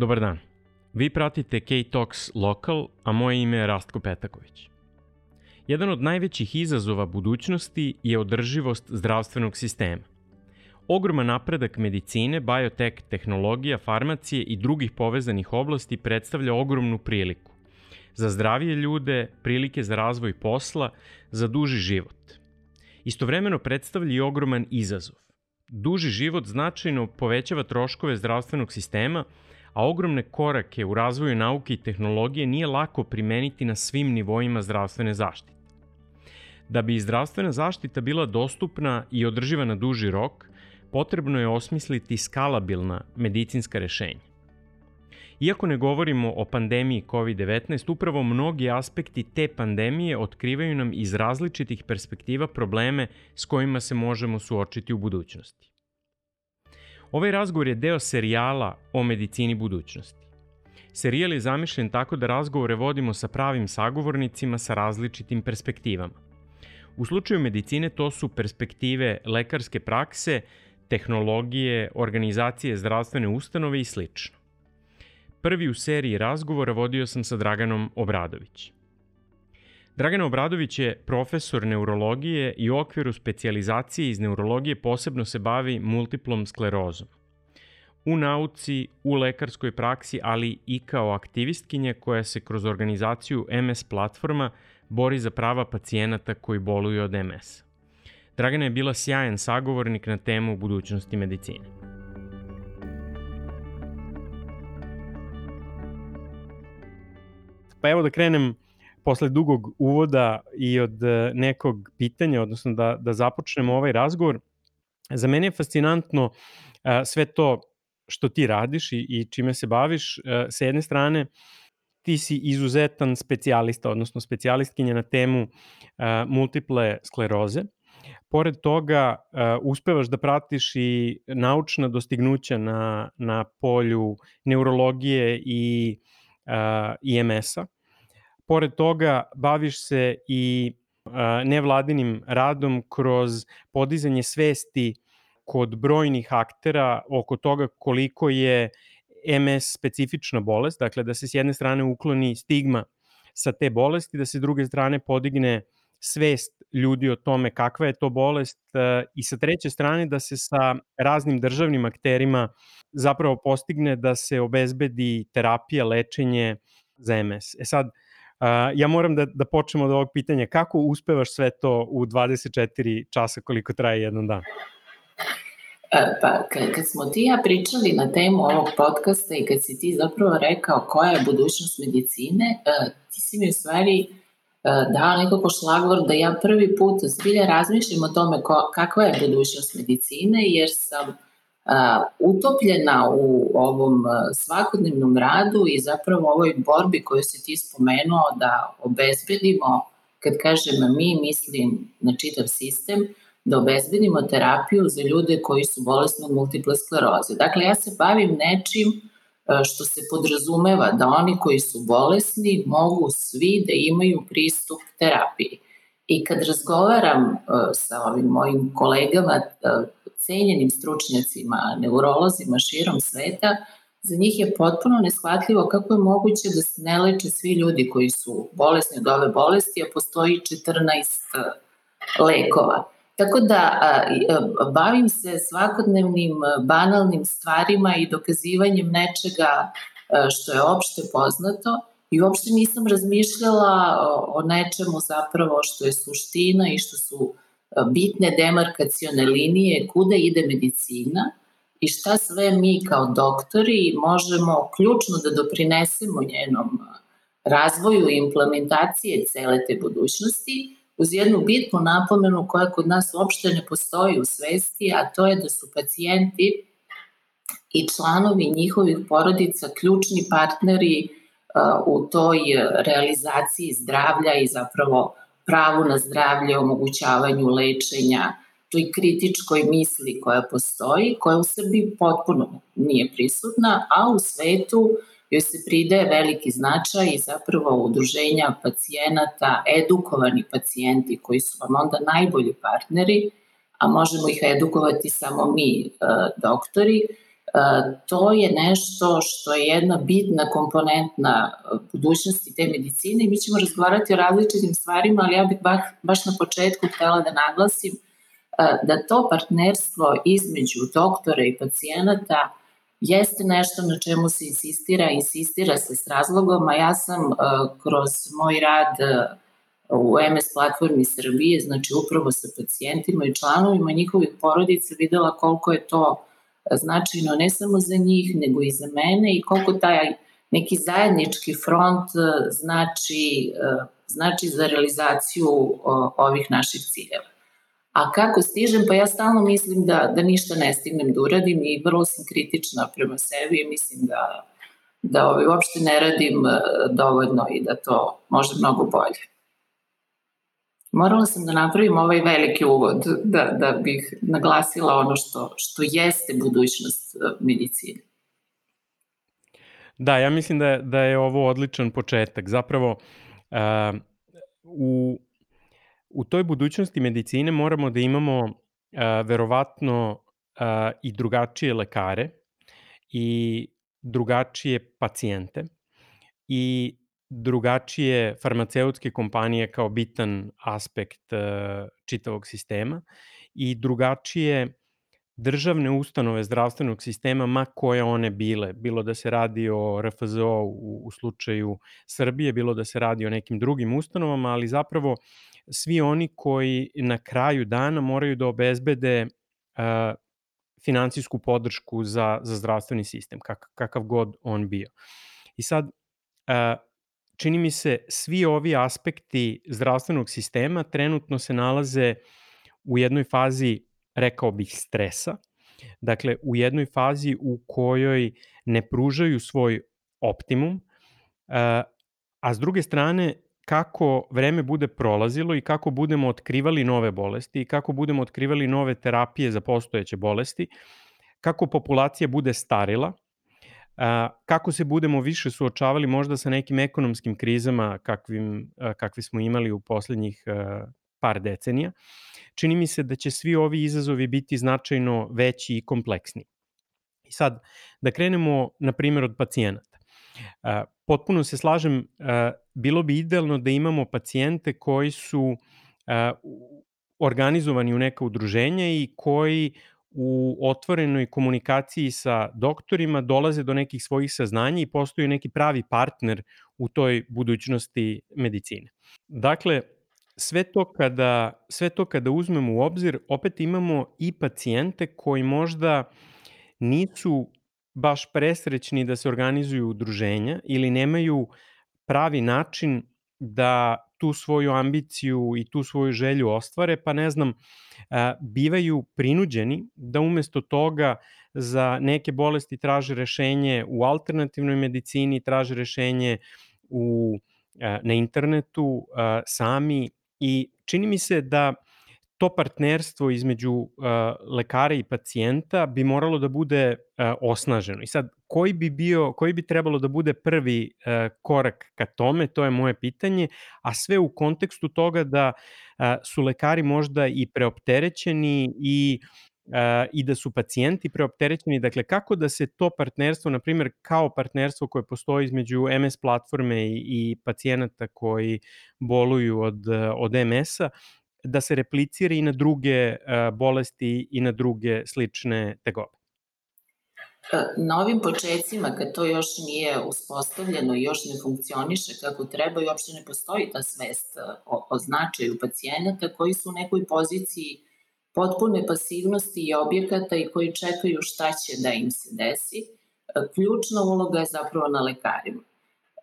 Dobar dan. Vi pratite K-Talks Local, a moje ime je Rastko Petaković. Jedan od najvećih izazova budućnosti je održivost zdravstvenog sistema. Ogroman napredak medicine, biotek, tehnologija, farmacije i drugih povezanih oblasti predstavlja ogromnu priliku. Za zdravije ljude, prilike za razvoj posla, za duži život. Istovremeno predstavlja i ogroman izazov. Duži život značajno povećava troškove zdravstvenog sistema, a ogromne korake u razvoju nauke i tehnologije nije lako primeniti na svim nivoima zdravstvene zaštite. Da bi zdravstvena zaštita bila dostupna i održiva na duži rok, potrebno je osmisliti skalabilna medicinska rešenja. Iako ne govorimo o pandemiji COVID-19, upravo mnogi aspekti te pandemije otkrivaju nam iz različitih perspektiva probleme s kojima se možemo suočiti u budućnosti. Ovaj razgovor je deo serijala o medicini budućnosti. Serijal je zamišljen tako da razgovore vodimo sa pravim sagovornicima sa različitim perspektivama. U slučaju medicine to su perspektive lekarske prakse, tehnologije, organizacije zdravstvene ustanove i sl. Prvi u seriji razgovora vodio sam sa Draganom Obradović. Dragan Obradović je profesor neurologije i u okviru specijalizacije iz neurologije posebno se bavi multiplom sklerozom. U nauci, u lekarskoj praksi, ali i kao aktivistkinja koja se kroz organizaciju MS platforma bori za prava pacijenata koji boluju od MS-a. Dragana je bila sjajan sagovornik na temu budućnosti medicine. Pa evo da krenem posle dugog uvoda i od e, nekog pitanja, odnosno da, da započnemo ovaj razgovor. Za mene je fascinantno e, sve to što ti radiš i, i čime se baviš. E, sa jedne strane, ti si izuzetan specijalista, odnosno specijalistkinja na temu multiple skleroze. Pored toga, uspevaš da pratiš i naučna dostignuća na, na polju neurologije i IMS-a pored toga baviš se i nevladinim radom kroz podizanje svesti kod brojnih aktera oko toga koliko je MS specifična bolest, dakle da se s jedne strane ukloni stigma sa te bolesti, da se s druge strane podigne svest ljudi o tome kakva je to bolest i sa treće strane da se sa raznim državnim akterima zapravo postigne da se obezbedi terapija, lečenje za MS. E sad, ja moram da, da počnem od ovog pitanja. Kako uspevaš sve to u 24 časa koliko traje jedan dan? E, pa, kad smo ti ja pričali na temu ovog podcasta i kad si ti zapravo rekao koja je budućnost medicine, e, ti si mi u stvari e, dao nekako šlagvor da ja prvi put zbilja razmišljam o tome ko, kakva je budućnost medicine, jer sam utopljena u ovom svakodnevnom radu i zapravo ovoj borbi koju si ti spomenuo da obezbedimo, kad kažem mi, mislim na čitav sistem, da obezbedimo terapiju za ljude koji su bolesni od multiple skleroze. Dakle, ja se bavim nečim što se podrazumeva da oni koji su bolesni mogu svi da imaju pristup terapiji. I kad razgovaram sa ovim mojim kolegama cenjenim stručnjacima, neurolozima širom sveta, za njih je potpuno neshvatljivo kako je moguće da se ne leče svi ljudi koji su bolesni od ove bolesti, a postoji 14 lekova. Tako da bavim se svakodnevnim banalnim stvarima i dokazivanjem nečega što je opšte poznato i uopšte nisam razmišljala o nečemu zapravo što je suština i što su bitne demarkacione linije kuda ide medicina i šta sve mi kao doktori možemo ključno da doprinesemo njenom razvoju i implementacije cele te budućnosti uz jednu bitnu napomenu koja kod nas uopšte ne postoji u svesti, a to je da su pacijenti i članovi njihovih porodica ključni partneri u toj realizaciji zdravlja i zapravo pravu na zdravlje, omogućavanju lečenja, toj kritičkoj misli koja postoji, koja u Srbiji potpuno nije prisutna, a u svetu joj se pridaje veliki značaj i zapravo udruženja pacijenata, edukovani pacijenti koji su vam onda najbolji partneri, a možemo ih edukovati samo mi, e, doktori, to je nešto što je jedna bitna komponentna budućnosti te medicine. I mi ćemo razgovarati o različitim stvarima, ali ja bih baš na početku htela da naglasim da to partnerstvo između doktora i pacijenata jeste nešto na čemu se insistira, insistira se s razlogom, a ja sam kroz moj rad u MS platformi Srbije, znači upravo sa pacijentima i članovima njihovih porodica videla koliko je to značajno ne samo za njih, nego i za mene i koliko taj neki zajednički front znači, znači za realizaciju ovih naših ciljeva. A kako stižem? Pa ja stalno mislim da, da ništa ne stignem da uradim i vrlo sam kritična prema sebi i mislim da, da ovaj, uopšte ne radim dovoljno i da to može mnogo bolje. Morala sam da napravim ovaj veliki uvod da, da bih naglasila ono što, što jeste budućnost medicine. Da, ja mislim da da je ovo odličan početak. Zapravo, uh, u u toj budućnosti medicine moramo da imamo uh, verovatno uh, i drugačije lekare i drugačije pacijente i drugačije farmaceutske kompanije kao bitan aspekt uh, čitavog sistema i drugačije državne ustanove zdravstvenog sistema, ma koje one bile, bilo da se radi o RFZO u, u slučaju Srbije, bilo da se radi o nekim drugim ustanovama, ali zapravo svi oni koji na kraju dana moraju da obezbede uh, financijsku podršku za, za zdravstveni sistem, kak, kakav god on bio. I sad, uh, čini mi se, svi ovi aspekti zdravstvenog sistema trenutno se nalaze u jednoj fazi, rekao bih, stresa, dakle u jednoj fazi u kojoj ne pružaju svoj optimum, a s druge strane kako vreme bude prolazilo i kako budemo otkrivali nove bolesti i kako budemo otkrivali nove terapije za postojeće bolesti, kako populacija bude starila, kako se budemo više suočavali možda sa nekim ekonomskim krizama kakvim, kakvi smo imali u poslednjih par decenija, čini mi se da će svi ovi izazovi biti značajno veći i kompleksni. I sad, da krenemo, na primjer, od pacijenata potpuno se slažem, bilo bi idealno da imamo pacijente koji su organizovani u neka udruženja i koji u otvorenoj komunikaciji sa doktorima dolaze do nekih svojih saznanja i postaju neki pravi partner u toj budućnosti medicine. Dakle, sve to kada, sve to kada uzmemo u obzir, opet imamo i pacijente koji možda nisu baš presrećni da se organizuju udruženja ili nemaju pravi način da tu svoju ambiciju i tu svoju želju ostvare, pa ne znam, bivaju prinuđeni da umesto toga za neke bolesti traže rešenje u alternativnoj medicini, traže rešenje u, na internetu sami i čini mi se da to partnerstvo između uh, lekara i pacijenta bi moralo da bude uh, osnaženo. I sad, koji bi bio, koji bi trebalo da bude prvi uh, korak ka tome, to je moje pitanje, a sve u kontekstu toga da uh, su lekari možda i preopterećeni i uh, i da su pacijenti preopterećeni, dakle kako da se to partnerstvo, na primjer kao partnerstvo koje postoji između MS platforme i, i pacijenata koji boluju od, od MS-a, da se replicira i na druge bolesti i na druge slične tegobe? Na ovim početcima, kad to još nije uspostavljeno i još ne funkcioniše kako treba i uopšte ne postoji ta svest o, o značaju pacijenata koji su u nekoj poziciji potpune pasivnosti i objekata i koji čekaju šta će da im se desi, ključna uloga je zapravo na lekarima.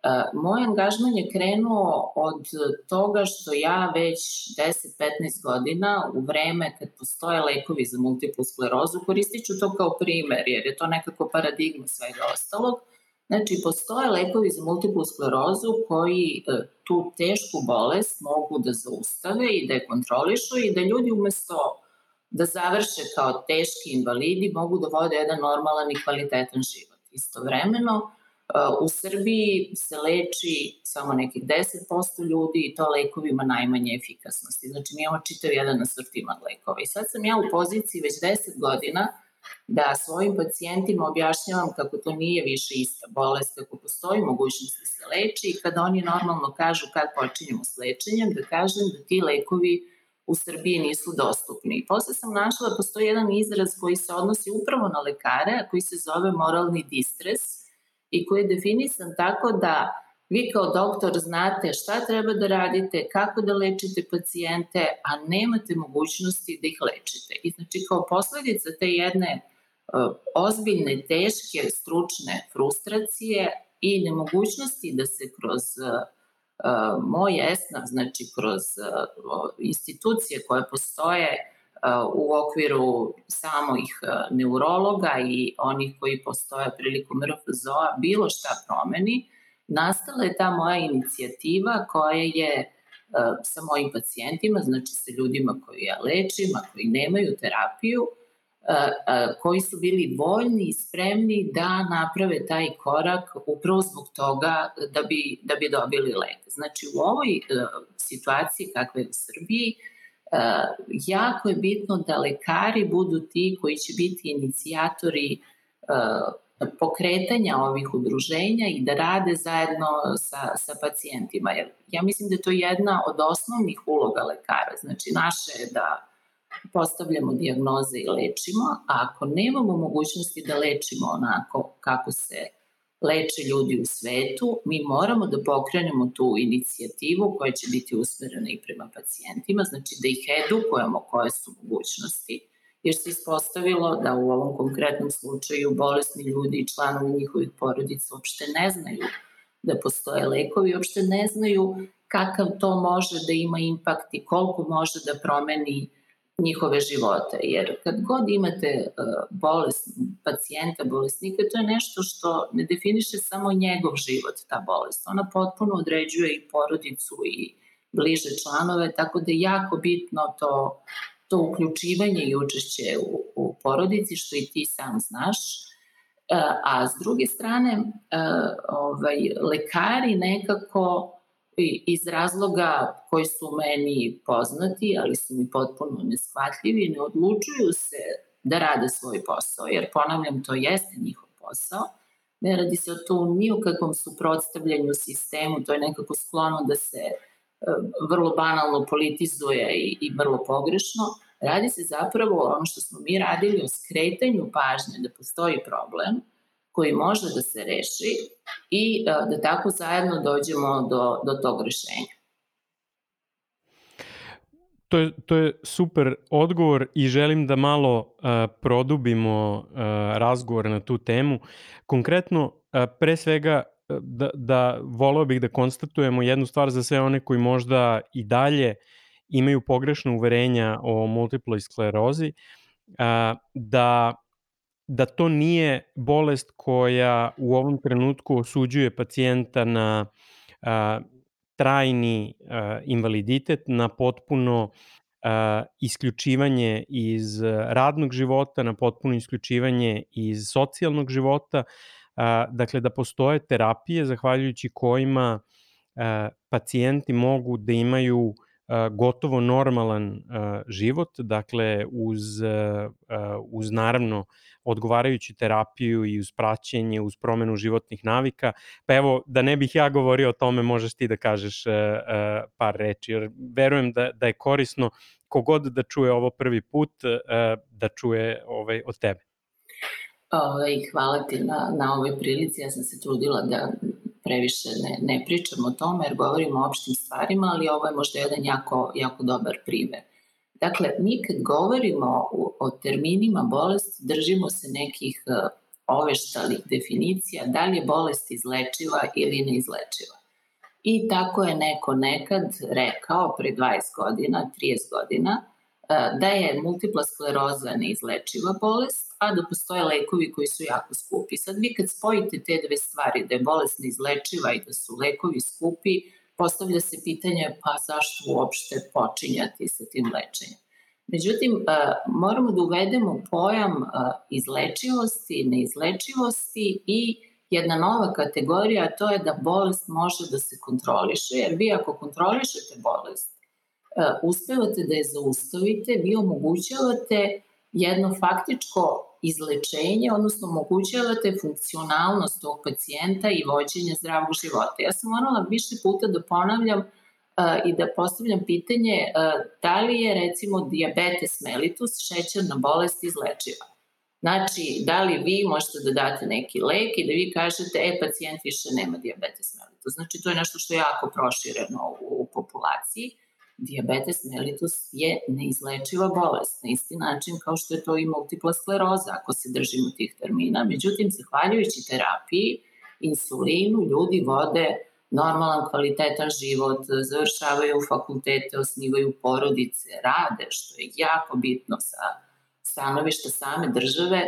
E, moj angažman je krenuo od toga što ja već 10-15 godina u vreme kad postoje lekovi za multiplu sklerozu, koristit ću to kao primer jer je to nekako paradigma svega ostalog, Znači, postoje lekovi za multiplu sklerozu koji e, tu tešku bolest mogu da zaustave i da je kontrolišu i da ljudi umesto da završe kao teški invalidi mogu da vode jedan normalan i kvalitetan život. Istovremeno, U Srbiji se leči samo nekih 10% ljudi i to lekovima najmanje efikasnosti. Znači mi imamo čitav jedan asortiman lekova. I sad sam ja u poziciji već 10 godina da svojim pacijentima objašnjavam kako to nije više ista bolest, kako postoji mogućnost da se leči i kada oni normalno kažu kad počinjemo s lečenjem, da kažem da ti lekovi u Srbiji nisu dostupni. I posle sam našla da postoji jedan izraz koji se odnosi upravo na lekare, a koji se zove moralni distres i koji je definisan tako da vi kao doktor znate šta treba da radite, kako da lečite pacijente, a nemate mogućnosti da ih lečite. I znači kao posledica te jedne uh, ozbiljne, teške, stručne frustracije i nemogućnosti da se kroz uh, moj esnav, znači kroz institucije koje postoje u okviru samih neurologa i onih koji postoje prilikom RFZO-a bilo šta promeni, nastala je ta moja inicijativa koja je e, sa mojim pacijentima, znači sa ljudima koji ja lečim, a koji nemaju terapiju, e, e, koji su bili voljni i spremni da naprave taj korak upravo zbog toga da bi, da bi dobili lek. Znači u ovoj situaciji kakva je u Srbiji, jako je bitno da lekari budu ti koji će biti inicijatori pokretanja ovih udruženja i da rade zajedno sa, sa pacijentima. Jer ja mislim da je to jedna od osnovnih uloga lekara. Znači, naše je da postavljamo diagnoze i lečimo, a ako nemamo mogućnosti da lečimo onako kako se leče ljudi u svetu, mi moramo da pokrenemo tu inicijativu koja će biti usmerena i prema pacijentima, znači da ih edukujemo koje su mogućnosti jer se ispostavilo da u ovom konkretnom slučaju bolesni ljudi i članovi njihovih porodica uopšte ne znaju da postoje lekovi, uopšte ne znaju kakav to može da ima impakt i koliko može da promeni njihove živote. Jer kad god imate e, bolest pacijenta, bolesnika, to je nešto što ne definiše samo njegov život, ta bolest. Ona potpuno određuje i porodicu i bliže članove, tako da je jako bitno to to uključivanje i učešće u, u porodici, što i ti sam znaš, e, a s druge strane, e, ovaj, lekari nekako iz razloga koji su meni poznati, ali su mi potpuno neshvatljivi, ne odlučuju se da rade svoj posao, jer ponavljam, to jeste njihov posao. Ne radi se o tu ni o kakvom suprotstavljanju sistemu, to je nekako sklono da se vrlo banalno politizuje i, i vrlo pogrešno. Radi se zapravo o ono što smo mi radili o skretanju pažnje da postoji problem koji može da se reši i da tako zajedno dođemo do, do tog rešenja. To je, to je super odgovor i želim da malo uh, produbimo uh, razgovor na tu temu. Konkretno, uh, pre svega, da, da voleo bih da konstatujemo jednu stvar za sve one koji možda i dalje imaju pogrešne uverenja o multiploj sklerozi, da, da to nije bolest koja u ovom trenutku osuđuje pacijenta na trajni invaliditet, na potpuno isključivanje iz radnog života, na potpuno isključivanje iz socijalnog života, dakle da postoje terapije zahvaljujući kojima pacijenti mogu da imaju gotovo normalan život, dakle uz, uz naravno odgovarajuću terapiju i uz praćenje, uz promenu životnih navika. Pa evo, da ne bih ja govorio o tome, možeš ti da kažeš par reči, jer verujem da, da je korisno kogod da čuje ovo prvi put, da čuje ovaj, od tebe. Ovaj, hvala ti na, na ovoj prilici. Ja sam se trudila da previše ne, ne pričam o tome jer govorimo o opštim stvarima, ali ovo je možda jedan jako, jako dobar primer. Dakle, mi kad govorimo o, terminima bolesti, držimo se nekih uh, oveštalih definicija da li je bolest izlečiva ili neizlečiva. I tako je neko nekad rekao pre 20 godina, 30 godina, uh, da je multipla skleroza neizlečiva bolest, a da postoje lekovi koji su jako skupi. Sad vi kad spojite te dve stvari, da je bolest neizlečiva i da su lekovi skupi, postavlja se pitanje pa zašto uopšte počinjati sa tim lečenjem. Međutim, moramo da uvedemo pojam izlečivosti, neizlečivosti i jedna nova kategorija, to je da bolest može da se kontroliše, jer vi ako kontrolišete bolest, uspevate da je zaustavite, vi omogućavate jedno faktičko izlečenje, odnosno omogućavate funkcionalnost tog pacijenta i vođenje zdravog života. Ja sam morala više puta da ponavljam uh, i da postavljam pitanje uh, da li je recimo diabetes mellitus šećerna bolest izlečiva. Znači, da li vi možete da date neki lek i da vi kažete, e, pacijent više nema diabetes mellitus. Znači, to je nešto što je jako prošireno u, u populaciji. Diabetes mellitus je neizlečiva bolest, na isti način kao što je to i multipla skleroza, ako se držimo tih termina. Međutim, zahvaljujući terapiji, insulinu, ljudi vode normalan, kvalitetan život, završavaju fakultete, osnivaju porodice, rade, što je jako bitno sa stanovišta same države,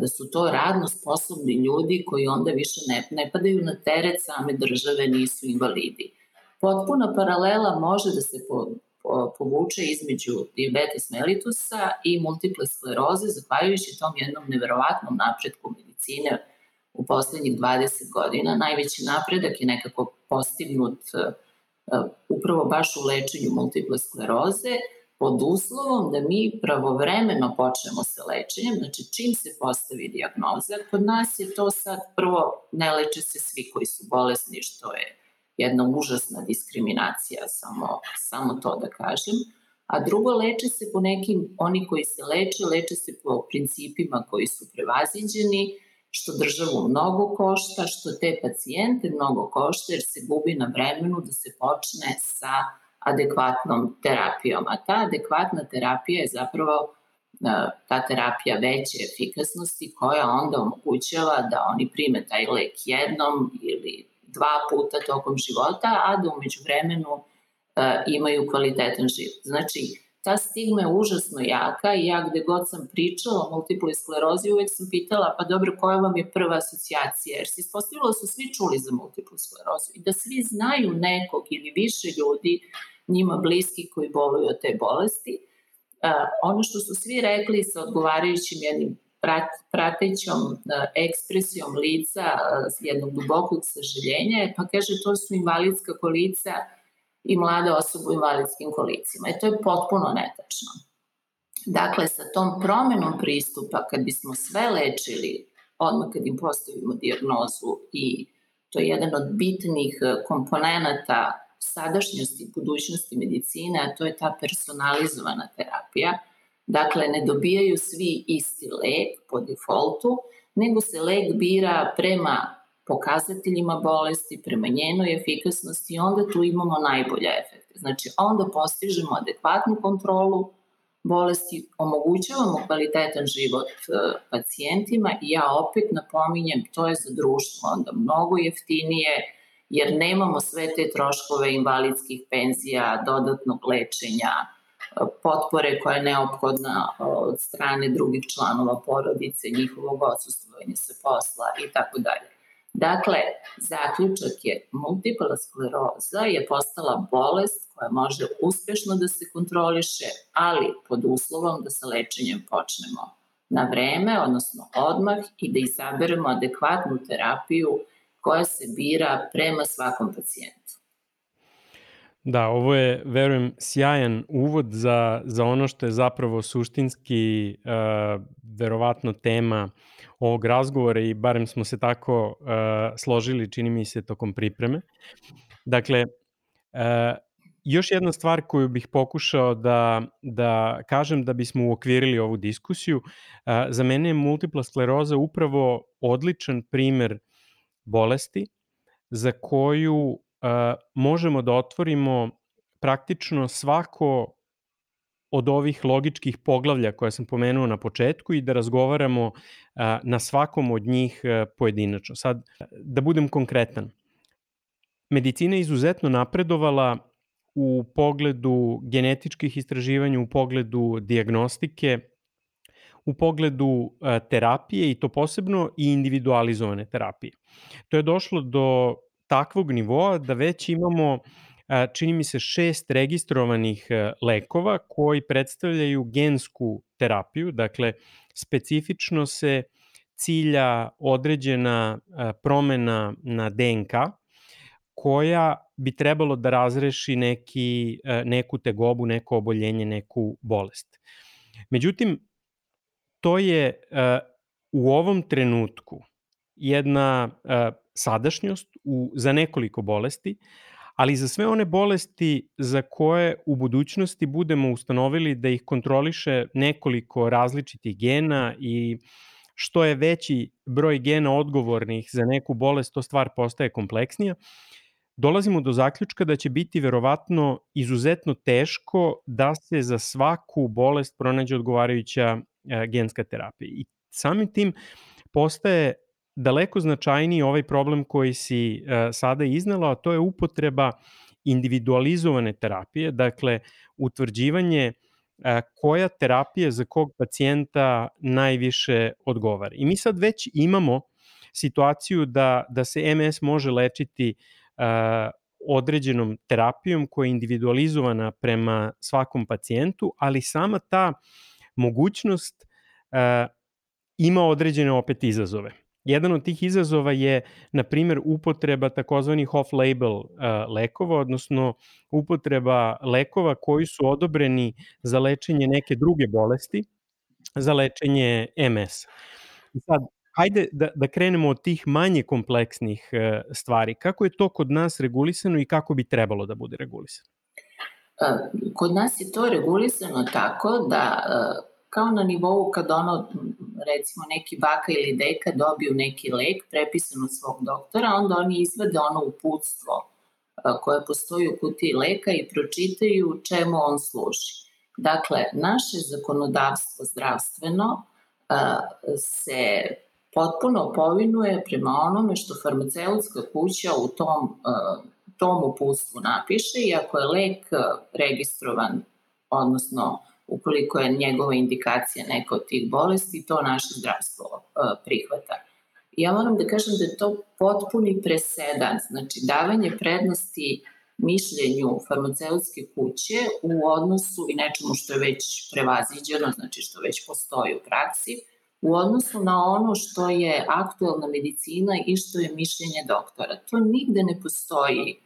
da su to radno sposobni ljudi koji onda više ne, ne padaju na teret same države, nisu invalidi. Potpuna paralela može da se po, po, povuče između diabetes mellitusa i multiple skleroze, zahvaljujući tom jednom neverovatnom napretku medicine u poslednjih 20 godina. Najveći napredak je nekako postignut upravo baš u lečenju multiple skleroze, pod uslovom da mi pravovremeno počnemo sa lečenjem, znači čim se postavi diagnoza, kod nas je to sad prvo ne leče se svi koji su bolesni, što je jedna užasna diskriminacija, samo, samo to da kažem, a drugo leče se po nekim, oni koji se leče, leče se po principima koji su prevaziđeni, što državu mnogo košta, što te pacijente mnogo košta, jer se gubi na vremenu da se počne sa adekvatnom terapijom. A ta adekvatna terapija je zapravo e, ta terapija veće efikasnosti koja onda omogućava da oni prime taj lek jednom ili dva puta tokom života, a da umeđu vremenu uh, imaju kvalitetan život. Znači, ta stigma je užasno jaka i ja gde god sam pričala o multiploj sklerozi uvek sam pitala pa dobro koja vam je prva asocijacija jer se ispostavilo da su svi čuli za multiplu sklerozu i da svi znaju nekog ili više ljudi njima bliski koji boluju od te bolesti. Ono što su svi rekli sa odgovarajućim jednim pratećom ekspresijom lica jednog dubokog sažaljenja, pa kaže to su invalidska kolica i mlade osobe u invalidskim kolicima. I to je potpuno netačno. Dakle, sa tom promenom pristupa, kad bismo sve lečili, odmah kad im postavimo diagnozu i to je jedan od bitnih komponenata sadašnjosti i budućnosti medicine, a to je ta personalizovana terapija. Dakle, ne dobijaju svi isti lek po defaultu, nego se lek bira prema pokazateljima bolesti, prema njenoj efikasnosti i onda tu imamo najbolje efekte. Znači, onda postižemo adekvatnu kontrolu bolesti, omogućavamo kvalitetan život e, pacijentima i ja opet napominjem, to je za društvo onda mnogo jeftinije, jer nemamo sve te troškove invalidskih penzija, dodatnog lečenja, potpore koja je neophodna od strane drugih članova porodice, njihovog odsustvovanja sa posla i tako dalje. Dakle, zaključak je multipla skleroza je postala bolest koja može uspešno da se kontroliše, ali pod uslovom da sa lečenjem počnemo na vreme, odnosno odmah i da izaberemo adekvatnu terapiju koja se bira prema svakom pacijentu. Da, ovo je, verujem, sjajan uvod za, za ono što je zapravo suštinski, uh, verovatno, tema ovog razgovora i barem smo se tako uh, složili, čini mi se, tokom pripreme. Dakle, uh, još jedna stvar koju bih pokušao da, da kažem da bismo uokvirili ovu diskusiju, uh, za mene je multipla skleroza upravo odličan primer bolesti za koju možemo da otvorimo praktično svako od ovih logičkih poglavlja koje sam pomenuo na početku i da razgovaramo na svakom od njih uh, pojedinačno. Sad, da budem konkretan. Medicina je izuzetno napredovala u pogledu genetičkih istraživanja, u pogledu diagnostike, u pogledu terapije i to posebno i individualizovane terapije. To je došlo do takvog nivoa da već imamo čini mi se šest registrovanih lekova koji predstavljaju gensku terapiju, dakle specifično se cilja određena promena na DNK koja bi trebalo da razreši neki, neku tegobu, neko oboljenje, neku bolest. Međutim, to je u ovom trenutku jedna sadašnjost u, za nekoliko bolesti, ali za sve one bolesti za koje u budućnosti budemo ustanovili da ih kontroliše nekoliko različitih gena i što je veći broj gena odgovornih za neku bolest, to stvar postaje kompleksnija, dolazimo do zaključka da će biti verovatno izuzetno teško da se za svaku bolest pronađe odgovarajuća e, genska terapija. I samim tim postaje daleko značajniji ovaj problem koji si uh, sada iznala, a to je upotreba individualizovane terapije, dakle utvrđivanje uh, koja terapija za kog pacijenta najviše odgovara. I mi sad već imamo situaciju da, da se MS može lečiti uh, određenom terapijom koja je individualizovana prema svakom pacijentu, ali sama ta mogućnost uh, ima određene opet izazove. Jedan od tih izazova je, na primer, upotreba takozvanih off-label uh, lekova, odnosno upotreba lekova koji su odobreni za lečenje neke druge bolesti, za lečenje MS. Sad, hajde da, da krenemo od tih manje kompleksnih uh, stvari. Kako je to kod nas regulisano i kako bi trebalo da bude regulisano? Kod nas je to regulisano tako da kao na nivou kad ono, recimo neki baka ili deka dobiju neki lek prepisan od svog doktora, onda oni izvede ono uputstvo koje postoji u kutiji leka i pročitaju čemu on služi. Dakle, naše zakonodavstvo zdravstveno se potpuno povinuje prema onome što farmaceutska kuća u tom, tom uputstvu napiše i ako je lek registrovan, odnosno ukoliko je njegova indikacija neka od tih bolesti, to naše zdravstvo uh, prihvata. Ja moram da kažem da je to potpuni presedan, znači davanje prednosti mišljenju farmaceutske kuće u odnosu i nečemu što je već prevaziđeno, znači što već postoji u praksi, u odnosu na ono što je aktualna medicina i što je mišljenje doktora. To nigde ne postoji E,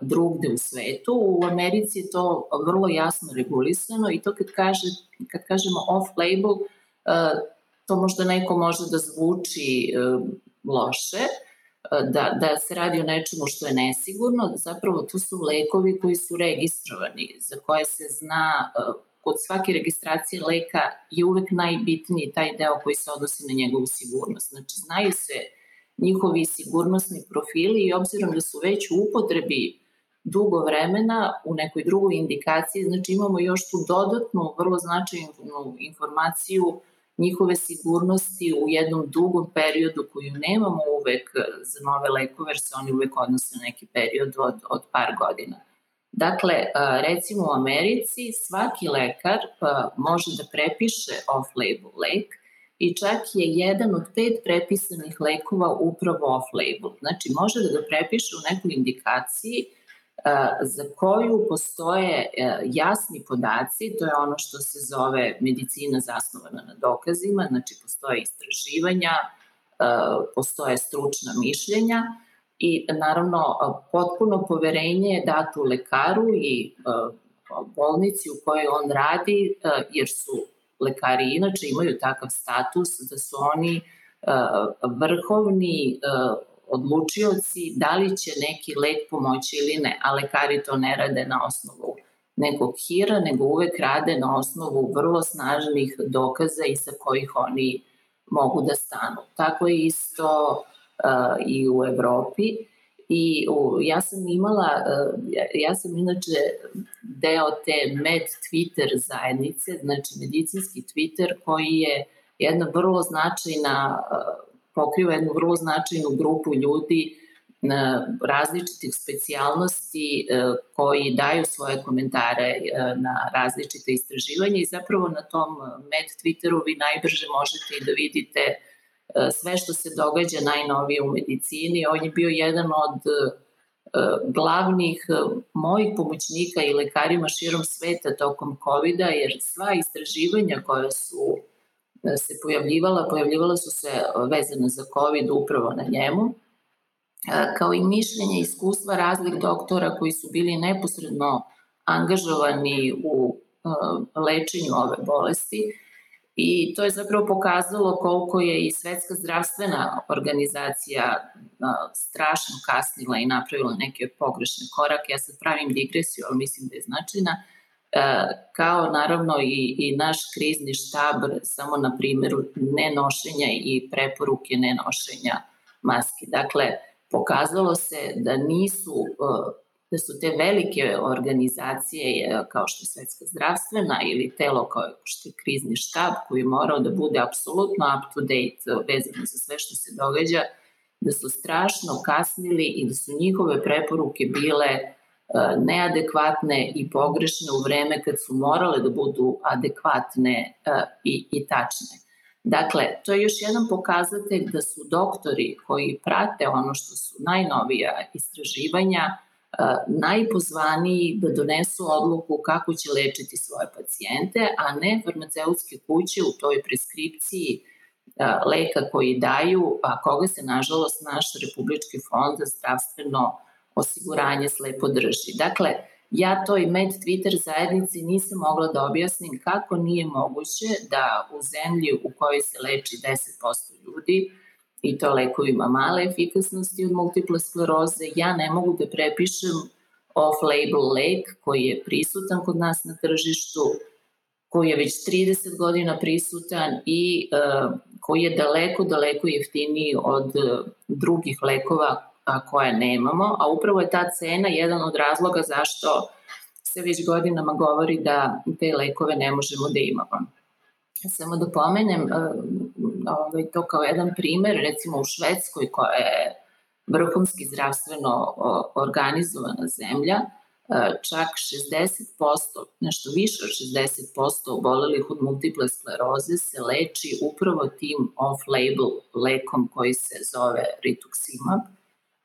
drugde u svetu. U Americi je to vrlo jasno regulisano i to kad, kaže, kad kažemo off-label, e, to možda neko može da zvuči e, loše, da, da se radi o nečemu što je nesigurno, zapravo to su lekovi koji su registrovani, za koje se zna kod svake registracije leka je uvek najbitniji taj deo koji se odnosi na njegovu sigurnost. Znači, znaju se njihovi sigurnosni profili i obzirom da su već u upotrebi dugo vremena u nekoj drugoj indikaciji, znači imamo još tu dodatnu, vrlo značajnu informaciju njihove sigurnosti u jednom dugom periodu koju nemamo uvek za nove lekove, jer se oni uvek odnose na neki period od, od par godina. Dakle, recimo u Americi svaki lekar može da prepiše off-label lek i čak je jedan od pet prepisanih lekova upravo off-label. Znači, može da ga prepiše u nekoj indikaciji za koju postoje jasni podaci, to je ono što se zove medicina zasnovana na dokazima, znači postoje istraživanja, postoje stručna mišljenja i naravno potpuno poverenje je dato lekaru i bolnici u kojoj on radi, jer su lekari inače imaju takav status da su oni vrhovni odlučioci da li će neki lek pomoći ili ne, a lekari to ne rade na osnovu nekog hira, nego uvek rade na osnovu vrlo snažnih dokaza i sa kojih oni mogu da stanu. Tako je isto uh, i u Evropi. I u, ja sam imala, ja sam inače deo te med Twitter zajednice, znači medicinski Twitter koji je jedna vrlo značajna uh, pokriva jednu vrlo značajnu grupu ljudi na različitih specijalnosti e, koji daju svoje komentare e, na različite istraživanja i zapravo na tom med Twitteru vi najbrže možete i da vidite e, sve što se događa najnovije u medicini. On je bio jedan od glavnih mojih pomoćnika i lekarima širom sveta tokom covid jer sva istraživanja koja su se pojavljivala, pojavljivala su se vezane za COVID upravo na njemu, kao i mišljenje iskustva raznih doktora koji su bili neposredno angažovani u lečenju ove bolesti I to je zapravo pokazalo koliko je i Svetska zdravstvena organizacija strašno kasnila i napravila neke pogrešne korake. Ja sad pravim digresiju, ali mislim da je značajna. Kao naravno i, i naš krizni štab, samo na primjeru nenošenja i preporuke nenošenja maski. Dakle, pokazalo se da nisu da su te velike organizacije kao što je Svetska zdravstvena ili telo kao što je krizni štab koji morao da bude apsolutno up to date vezano za sve što se događa, da su strašno kasnili i da su njihove preporuke bile e, neadekvatne i pogrešne u vreme kad su morale da budu adekvatne e, i, i tačne. Dakle, to je još jedan pokazatelj da su doktori koji prate ono što su najnovija istraživanja, najpozvaniji da donesu odluku kako će lečiti svoje pacijente, a ne farmaceutske kuće u toj preskripciji leka koji daju, a koga se nažalost naš Republički fond za zdravstveno osiguranje slepo drži. Dakle, ja toj med Twitter zajednici nisam mogla da objasnim kako nije moguće da u zemlji u kojoj se leči 10% ljudi, i to lekovima male efikasnosti od multiple skleroze, ja ne mogu da prepišem off-label lek koji je prisutan kod nas na tržištu, koji je već 30 godina prisutan i uh, koji je daleko, daleko jeftiniji od uh, drugih lekova a, koje nemamo, a upravo je ta cena jedan od razloga zašto se već godinama govori da te lekove ne možemo da imamo. Samo da pomenem, ovaj, to kao jedan primer, recimo u Švedskoj koja je vrhunski zdravstveno organizovana zemlja, e, čak 60%, nešto više od 60% obolelih od multiple skleroze se leči upravo tim off-label lekom koji se zove rituximab,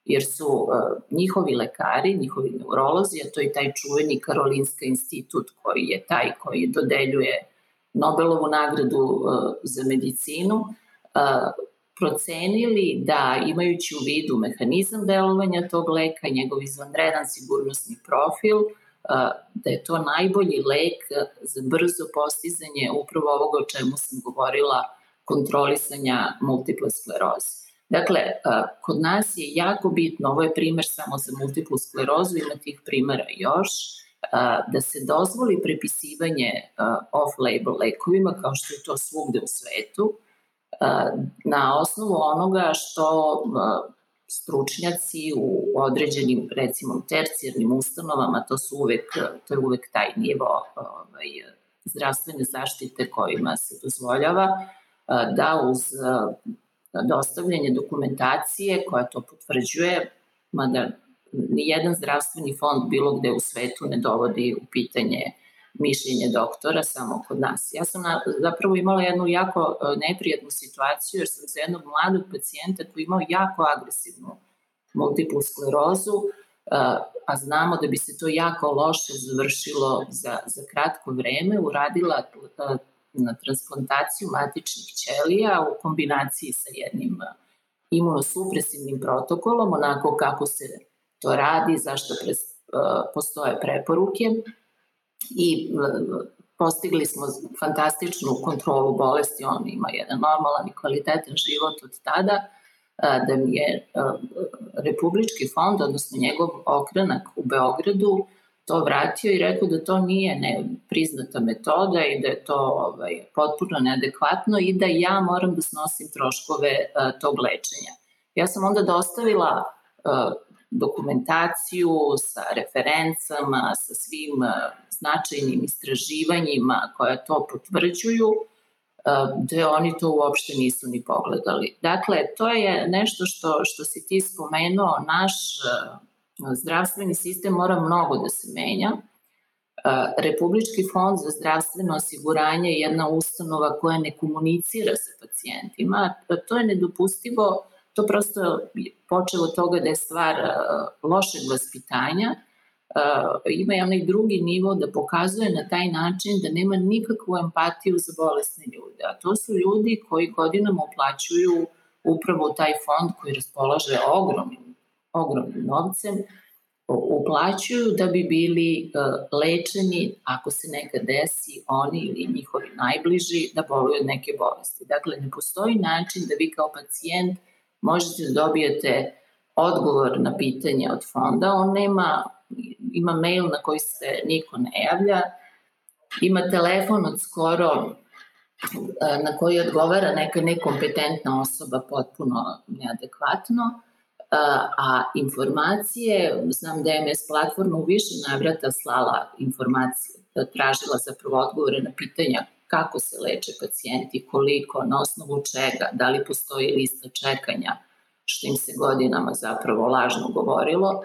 jer su uh, njihovi lekari, njihovi neurolozi, a to je taj čuveni Karolinska institut koji je taj koji dodeljuje Nobelovu nagradu uh, za medicinu, procenili da imajući u vidu mehanizam delovanja tog leka, njegov izvanredan sigurnosni profil, da je to najbolji lek za brzo postizanje upravo ovoga o čemu sam govorila, kontrolisanja multiple skleroze. Dakle, kod nas je jako bitno, ovo je primer samo za multiplu sklerozu, ima tih primera još, da se dozvoli prepisivanje off-label lekovima, kao što je to svugde u svetu, na osnovu onoga što stručnjaci u određenim, recimo, tercijarnim ustanovama, to su uvek, to je uvek taj nivo ovaj, zdravstvene zaštite kojima se dozvoljava, da uz dostavljanje dokumentacije koja to potvrđuje, mada ni jedan zdravstveni fond bilo gde u svetu ne dovodi u pitanje mišljenje doktora samo kod nas. Ja sam na, zapravo imala jednu jako e, neprijatnu situaciju jer sam za jednog mladog pacijenta koji imao jako agresivnu multiplu sklerozu, e, a znamo da bi se to jako loše završilo za, za kratko vreme, uradila e, na transplantaciju matičnih ćelija u kombinaciji sa jednim imunosupresivnim protokolom, onako kako se to radi, zašto pre, postoje preporuke i postigli smo fantastičnu kontrolu bolesti, on ima jedan normalan i kvalitetan život od tada, da mi je Republički fond, odnosno njegov okrenak u Beogradu, to vratio i rekao da to nije ne, priznata metoda i da je to ovaj, potpuno neadekvatno i da ja moram da snosim troškove tog lečenja. Ja sam onda dostavila dokumentaciju sa referencama, sa svim uh, značajnim istraživanjima koja to potvrđuju, da oni to uopšte nisu ni pogledali. Dakle, to je nešto što, što si ti spomenuo, naš zdravstveni sistem mora mnogo da se menja. Republički fond za zdravstveno osiguranje je jedna ustanova koja ne komunicira sa pacijentima. To je nedopustivo, to prosto počelo od toga da je stvar lošeg vaspitanja, ima i onaj drugi nivo da pokazuje na taj način da nema nikakvu empatiju za bolesne ljude. A to su ljudi koji godinama uplaćuju upravo taj fond koji raspolaže ogromnim, ogromnim novcem uplaćuju da bi bili lečeni ako se nekad desi oni ili njihovi najbliži da boluju od neke bolesti. Dakle, ne postoji način da vi kao pacijent možete da dobijete odgovor na pitanje od fonda. On nema, ima mail na koji se niko ne javlja, ima telefon od skoro na koji odgovara neka nekompetentna osoba potpuno neadekvatno, a informacije, znam da je MS platforma u više navrata slala informacije, da tražila zapravo odgovore na pitanja kako se leče pacijenti, koliko, na osnovu čega, da li postoji lista čekanja, što im se godinama zapravo lažno govorilo,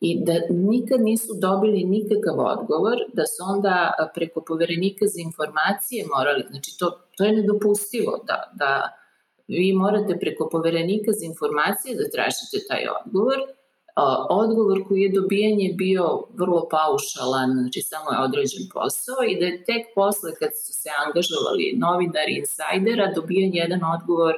i da nikad nisu dobili nikakav odgovor, da su onda preko poverenika za informacije morali, znači to, to je nedopustivo da, da vi morate preko poverenika za informacije da tražite taj odgovor. Odgovor koji je dobijan je bio vrlo paušalan, znači samo je određen posao i da je tek posle kad su se angažovali novinari insajdera dobijan jedan odgovor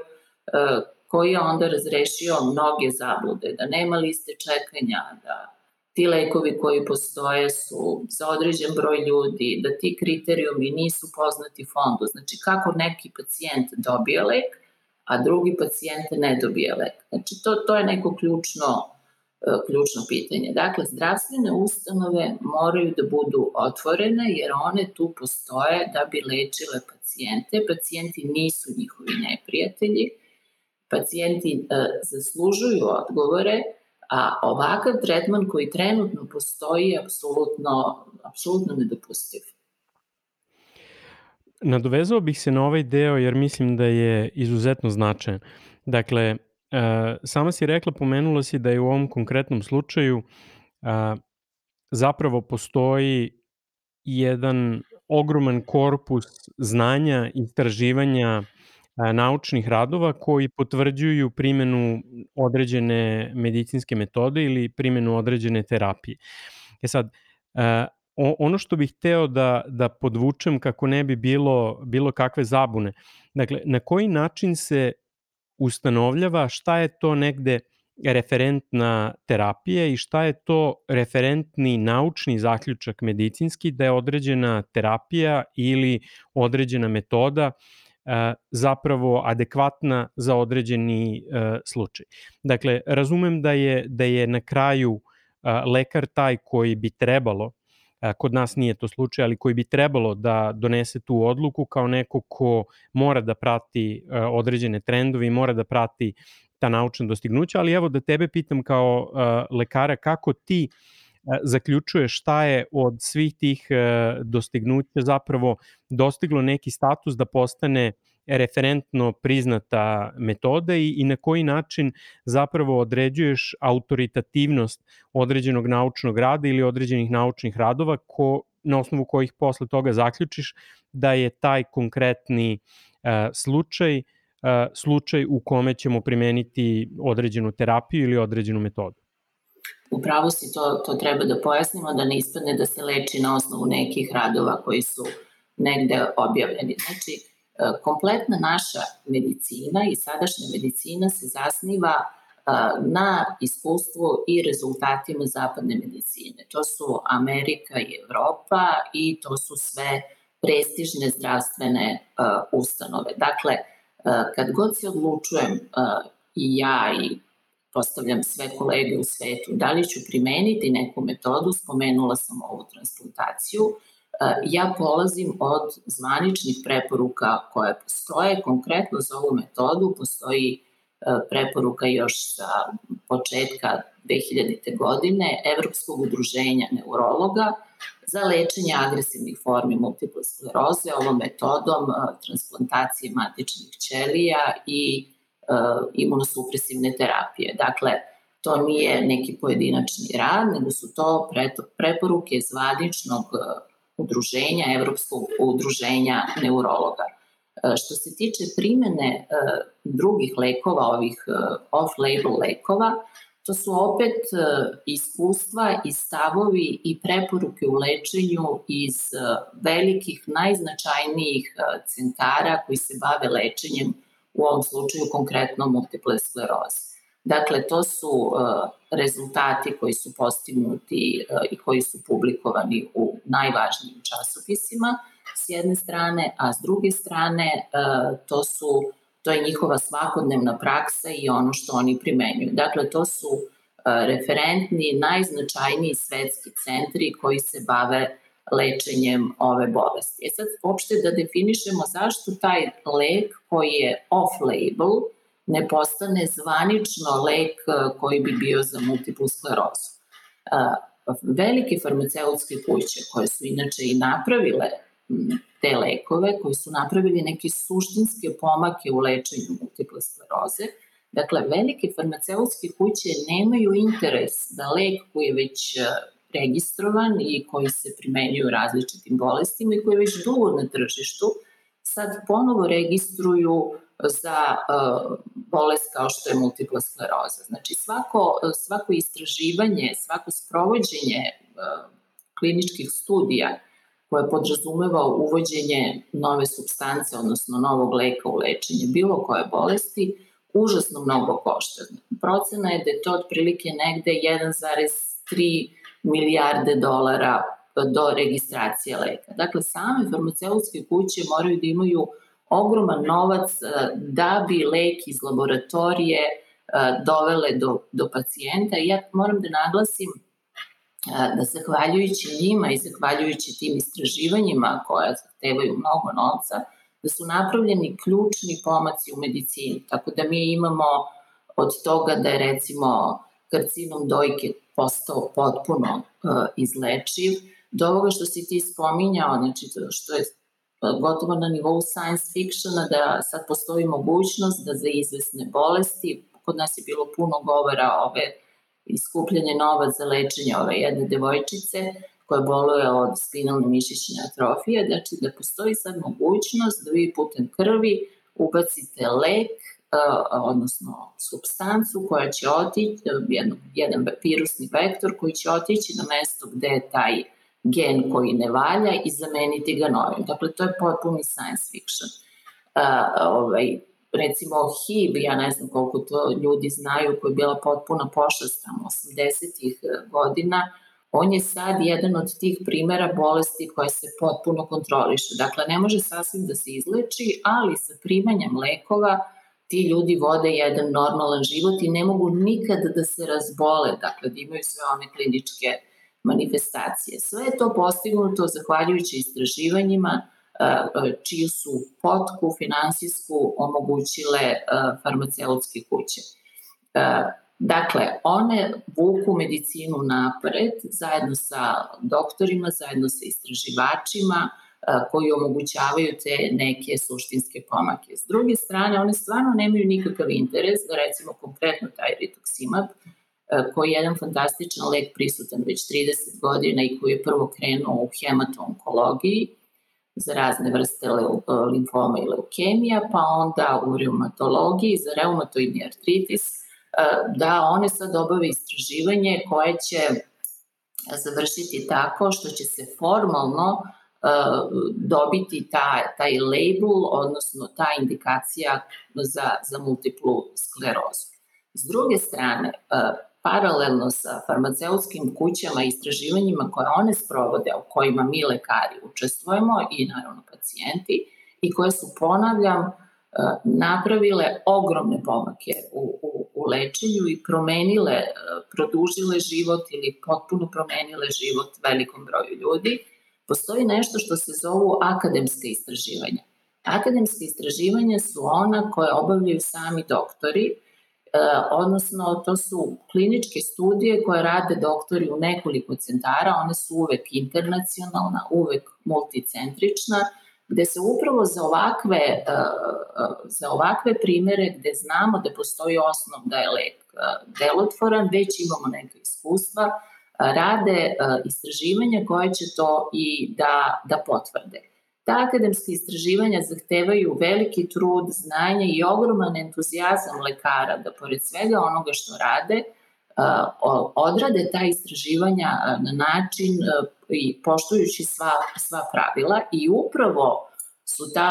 koji je onda razrešio mnoge zablude, da nema liste čekanja, da ti lekovi koji postoje su za određen broj ljudi, da ti kriterijumi nisu poznati fondu. Znači kako neki pacijent dobije lek, a drugi pacijent ne dobije lek. Znači, to, to je neko ključno, e, ključno pitanje. Dakle, zdravstvene ustanove moraju da budu otvorene jer one tu postoje da bi lečile pacijente. Pacijenti nisu njihovi neprijatelji. Pacijenti e, zaslužuju odgovore, a ovakav tretman koji trenutno postoji je apsolutno, apsolutno nedopustiv. Nadovezao bih se na ovaj deo jer mislim da je izuzetno značajan. Dakle, e, sama si rekla, pomenula si da je u ovom konkretnom slučaju zapravo postoji jedan ogroman korpus znanja, istraživanja, naučnih radova koji potvrđuju primenu određene medicinske metode ili primenu određene terapije. E sad, o, ono što bih hteo da, da podvučem kako ne bi bilo, bilo kakve zabune, dakle, na koji način se ustanovljava šta je to negde referentna terapija i šta je to referentni naučni zaključak medicinski da je određena terapija ili određena metoda zapravo adekvatna za određeni slučaj. Dakle, razumem da je, da je na kraju lekar taj koji bi trebalo kod nas nije to slučaj, ali koji bi trebalo da donese tu odluku kao neko ko mora da prati određene trendove i mora da prati ta naučna dostignuća, ali evo da tebe pitam kao lekara kako ti zaključuješ šta je od svih tih dostignuća zapravo dostiglo neki status da postane referentno priznata metoda i, i na koji način zapravo određuješ autoritativnost određenog naučnog rada ili određenih naučnih radova ko, na osnovu kojih posle toga zaključiš da je taj konkretni uh, slučaj uh, slučaj u kome ćemo primeniti određenu terapiju ili određenu metodu. Upravo si to, to treba da pojasnimo, da ne ispadne da se leči na osnovu nekih radova koji su negde objavljeni. Znači, E, kompletna naša medicina i sadašnja medicina se zasniva e, na iskustvu i rezultatima zapadne medicine. To su Amerika i Evropa i to su sve prestižne zdravstvene e, ustanove. Dakle, kad god se odlučujem i ja i postavljam sve kolege u svetu, da li ću primeniti neku metodu, spomenula sam ovu transplantaciju, ja polazim od zvaničnih preporuka koje postoje. Konkretno za ovu metodu postoji preporuka još sa početka 2000. godine Evropskog udruženja neurologa za lečenje agresivnih formi multiple skleroze ovom metodom transplantacije matičnih ćelija i imunosupresivne terapije. Dakle, to nije neki pojedinačni rad, nego su to preporuke zvaničnog udruženja, Evropskog udruženja neurologa. E, što se tiče primene e, drugih lekova, ovih e, off-label lekova, to su opet iskustva i stavovi i preporuke u lečenju iz velikih, najznačajnijih centara koji se bave lečenjem, u ovom slučaju konkretno multiple skleroze. Dakle, to su rezultati koji su postignuti i koji su publikovani u najvažnijim časopisima s jedne strane, a s druge strane to su to je njihova svakodnevna praksa i ono što oni primenjuju. Dakle, to su referentni, najznačajniji svetski centri koji se bave lečenjem ove bolesti. E sad, uopšte da definišemo zašto taj lek koji je off-label ne postane zvanično lek koji bi bio za multiplu sklerozu. Velike farmaceutske kuće koje su inače i napravile te lekove, koji su napravili neke suštinske pomake u lečenju multiple skleroze, Dakle, velike farmaceutske kuće nemaju interes da lek koji je već registrovan i koji se primenjuju različitim bolestima i koji je već dugo na tržištu, sad ponovo registruju za uh, bolest kao što je multipla skleroza. Znači svako, svako istraživanje, svako sprovođenje uh, kliničkih studija koje podrazumeva uvođenje nove substance, odnosno novog leka u lečenje bilo koje bolesti, užasno mnogo košta. Procena je da je to otprilike negde 1,3 milijarde dolara do registracije leka. Dakle, same farmaceutske kuće moraju da imaju ogroman novac e, da bi lek iz laboratorije e, dovele do, do pacijenta. I ja moram da naglasim e, da zahvaljujući njima i zahvaljujući tim istraživanjima koja zahtevaju mnogo novca, da su napravljeni ključni pomaci u medicini, tako da mi imamo od toga da je recimo karcinom dojke postao potpuno izlečiv, do ovoga što si ti spominjao, znači što je gotovo na nivou science fictiona da sad postoji mogućnost da za izvesne bolesti, kod nas je bilo puno govora ove iskupljanje novac za lečenje ove jedne devojčice, koja boluje od spinalne mišićne atrofije, znači da postoji sad mogućnost da vi putem krvi ubacite lek, odnosno substancu koja će otići, jedan virusni vektor koji će otići na mesto gde je taj gen koji ne valja i zameniti ga novim. Dakle, to je potpuni science fiction. Uh, ovaj, recimo HIV, ja ne znam koliko to ljudi znaju, koja je bila potpuna pošast tamo 80-ih godina, on je sad jedan od tih primera bolesti koja se potpuno kontroliše. Dakle, ne može sasvim da se izleči, ali sa primanjem lekova ti ljudi vode jedan normalan život i ne mogu nikad da se razbole, dakle da imaju sve one kliničke manifestacije. Sve je to postignuto zahvaljujući istraživanjima čiju su potku finansijsku omogućile farmaceutske kuće. Dakle, one vuku medicinu napred zajedno sa doktorima, zajedno sa istraživačima koji omogućavaju te neke suštinske pomake. S druge strane, one stvarno nemaju nikakav interes da recimo konkretno taj rituximab, koji je jedan fantastičan lek prisutan već 30 godina i koji je prvo krenuo u hemato-onkologiji za razne vrste limfoma i leukemija, pa onda u reumatologiji za reumatoidni artritis, da one sad obave istraživanje koje će završiti tako što će se formalno dobiti ta, taj label, odnosno ta indikacija za, za multiplu sklerozu. S druge strane, paralelno sa farmaceutskim kućama i istraživanjima koje one sprovode, u kojima mi lekari učestvujemo i naravno pacijenti, i koje su, ponavljam, napravile ogromne pomake u, u, u lečenju i promenile, produžile život ili potpuno promenile život velikom broju ljudi, postoji nešto što se zovu akademske istraživanja. Akademske istraživanja su ona koje obavljaju sami doktori, odnosno to su kliničke studije koje rade doktori u nekoliko centara, one su uvek internacionalna, uvek multicentrična, gde se upravo za ovakve, e, e, za ovakve primere gde znamo da postoji osnov da je lek e, delotvoran, već imamo neke iskustva, rade istraživanja koje će to i da, da potvrde. Ta akademska istraživanja zahtevaju veliki trud, znanje i ogroman entuzijazam lekara da pored svega onoga što rade, odrade ta istraživanja na način i poštujući sva, sva pravila i upravo su ta